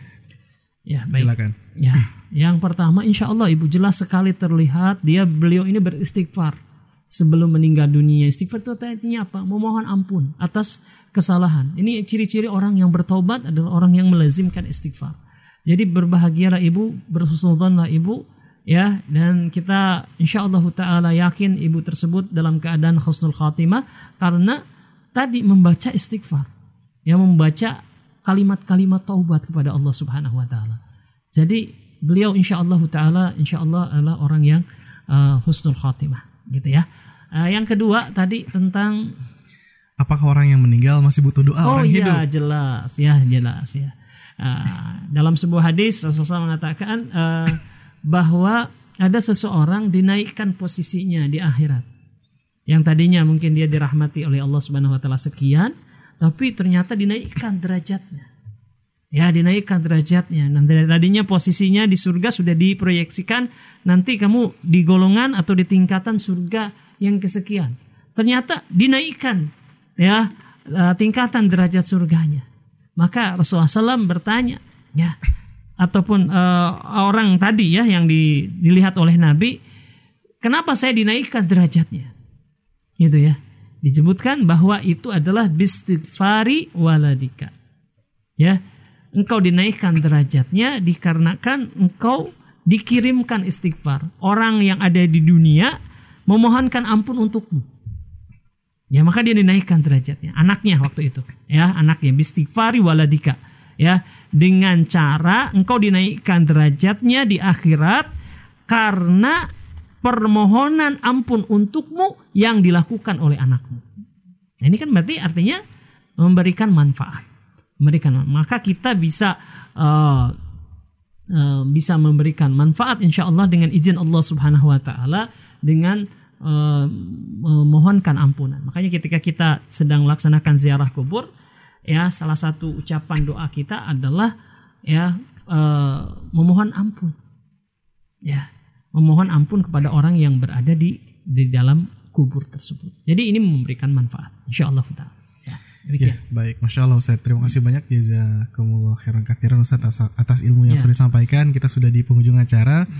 Ya, baik. Silakan. Ya, yang pertama insya Allah ibu jelas sekali terlihat dia beliau ini beristighfar sebelum meninggal dunia. Istighfar itu artinya apa? Memohon ampun atas kesalahan. Ini ciri-ciri orang yang bertobat adalah orang yang melazimkan istighfar. Jadi berbahagialah ibu, berhusnudzonlah ibu, ya dan kita insya Allah taala yakin ibu tersebut dalam keadaan husnul khatimah karena tadi membaca istighfar. Ya membaca kalimat-kalimat taubat kepada Allah Subhanahu wa taala. Jadi beliau insya Allah taala insya Allah adalah orang yang uh, husnul khatimah gitu ya. Uh, yang kedua tadi tentang apakah orang yang meninggal masih butuh doa oh, orang iya, hidup? jelas ya jelas ya. Uh, dalam sebuah hadis Rasulullah mengatakan uh, bahwa ada seseorang dinaikkan posisinya di akhirat. Yang tadinya mungkin dia dirahmati oleh Allah Subhanahu wa taala sekian, tapi ternyata dinaikkan derajatnya. Ya, dinaikkan derajatnya. Nanti tadinya posisinya di surga sudah diproyeksikan nanti kamu di golongan atau di tingkatan surga yang kesekian. Ternyata dinaikkan ya eh, tingkatan derajat surganya. Maka Rasulullah SAW bertanya, ya, ataupun uh, orang tadi ya yang di, dilihat oleh Nabi, kenapa saya dinaikkan derajatnya? Gitu ya. Disebutkan bahwa itu adalah bistighfari waladika. Ya, engkau dinaikkan derajatnya dikarenakan engkau dikirimkan istighfar. Orang yang ada di dunia memohonkan ampun untukmu. Ya maka dia dinaikkan derajatnya. Anaknya waktu itu. Ya anaknya. Bistighfari waladika. Ya dengan cara engkau dinaikkan derajatnya di akhirat karena permohonan ampun untukmu yang dilakukan oleh anakmu. Nah, ini kan berarti artinya memberikan manfaat. Memberikan maka kita bisa uh, bisa memberikan manfaat insya Allah dengan izin Allah Subhanahu Wa Taala dengan uh, memohonkan ampunan. Makanya ketika kita sedang melaksanakan ziarah kubur, ya salah satu ucapan doa kita adalah ya uh, memohon ampun. Ya, memohon ampun kepada orang yang berada di di dalam kubur tersebut. Jadi ini memberikan manfaat, insya Allah. Ya, baik, masya Allah Ustaz. Terima kasih banyak jazakumullah khairan kathiran Ustaz atas, atas ilmu yang ya. sudah disampaikan. Kita sudah di penghujung acara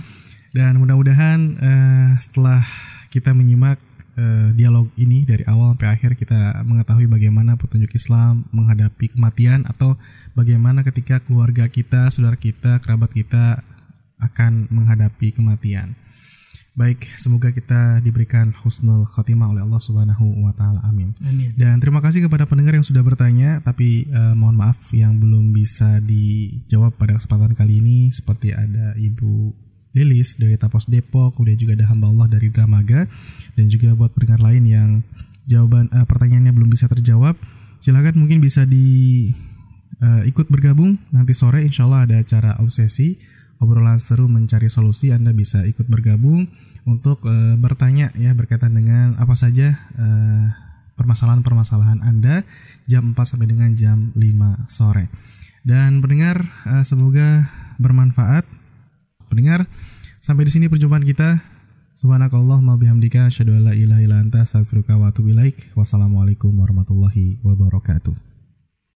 dan mudah-mudahan uh, setelah kita menyimak uh, dialog ini dari awal sampai akhir kita mengetahui bagaimana petunjuk Islam menghadapi kematian atau bagaimana ketika keluarga kita, saudara kita, kerabat kita akan menghadapi kematian. Baik, semoga kita diberikan husnul khotimah oleh Allah Subhanahu wa taala. Amin. Amin. Dan terima kasih kepada pendengar yang sudah bertanya, tapi uh, mohon maaf yang belum bisa dijawab pada kesempatan kali ini seperti ada Ibu Lilis dari Tapos Depok, kemudian juga ada hamba Allah dari Dramaga dan juga buat pendengar lain yang jawaban uh, pertanyaannya belum bisa terjawab, silakan mungkin bisa di uh, ikut bergabung nanti sore insya Allah ada acara obsesi obrolan seru mencari solusi Anda bisa ikut bergabung untuk uh, bertanya ya berkaitan dengan apa saja permasalahan permasalahan-permasalahan Anda jam 4 sampai dengan jam 5 sore. Dan pendengar semoga bermanfaat. Pendengar, sampai di sini perjumpaan kita. Subhanakallah ma bihamdika asyhadu an la ilaha illa anta astaghfiruka wa atubu ilaik. Wassalamualaikum warahmatullahi wabarakatuh.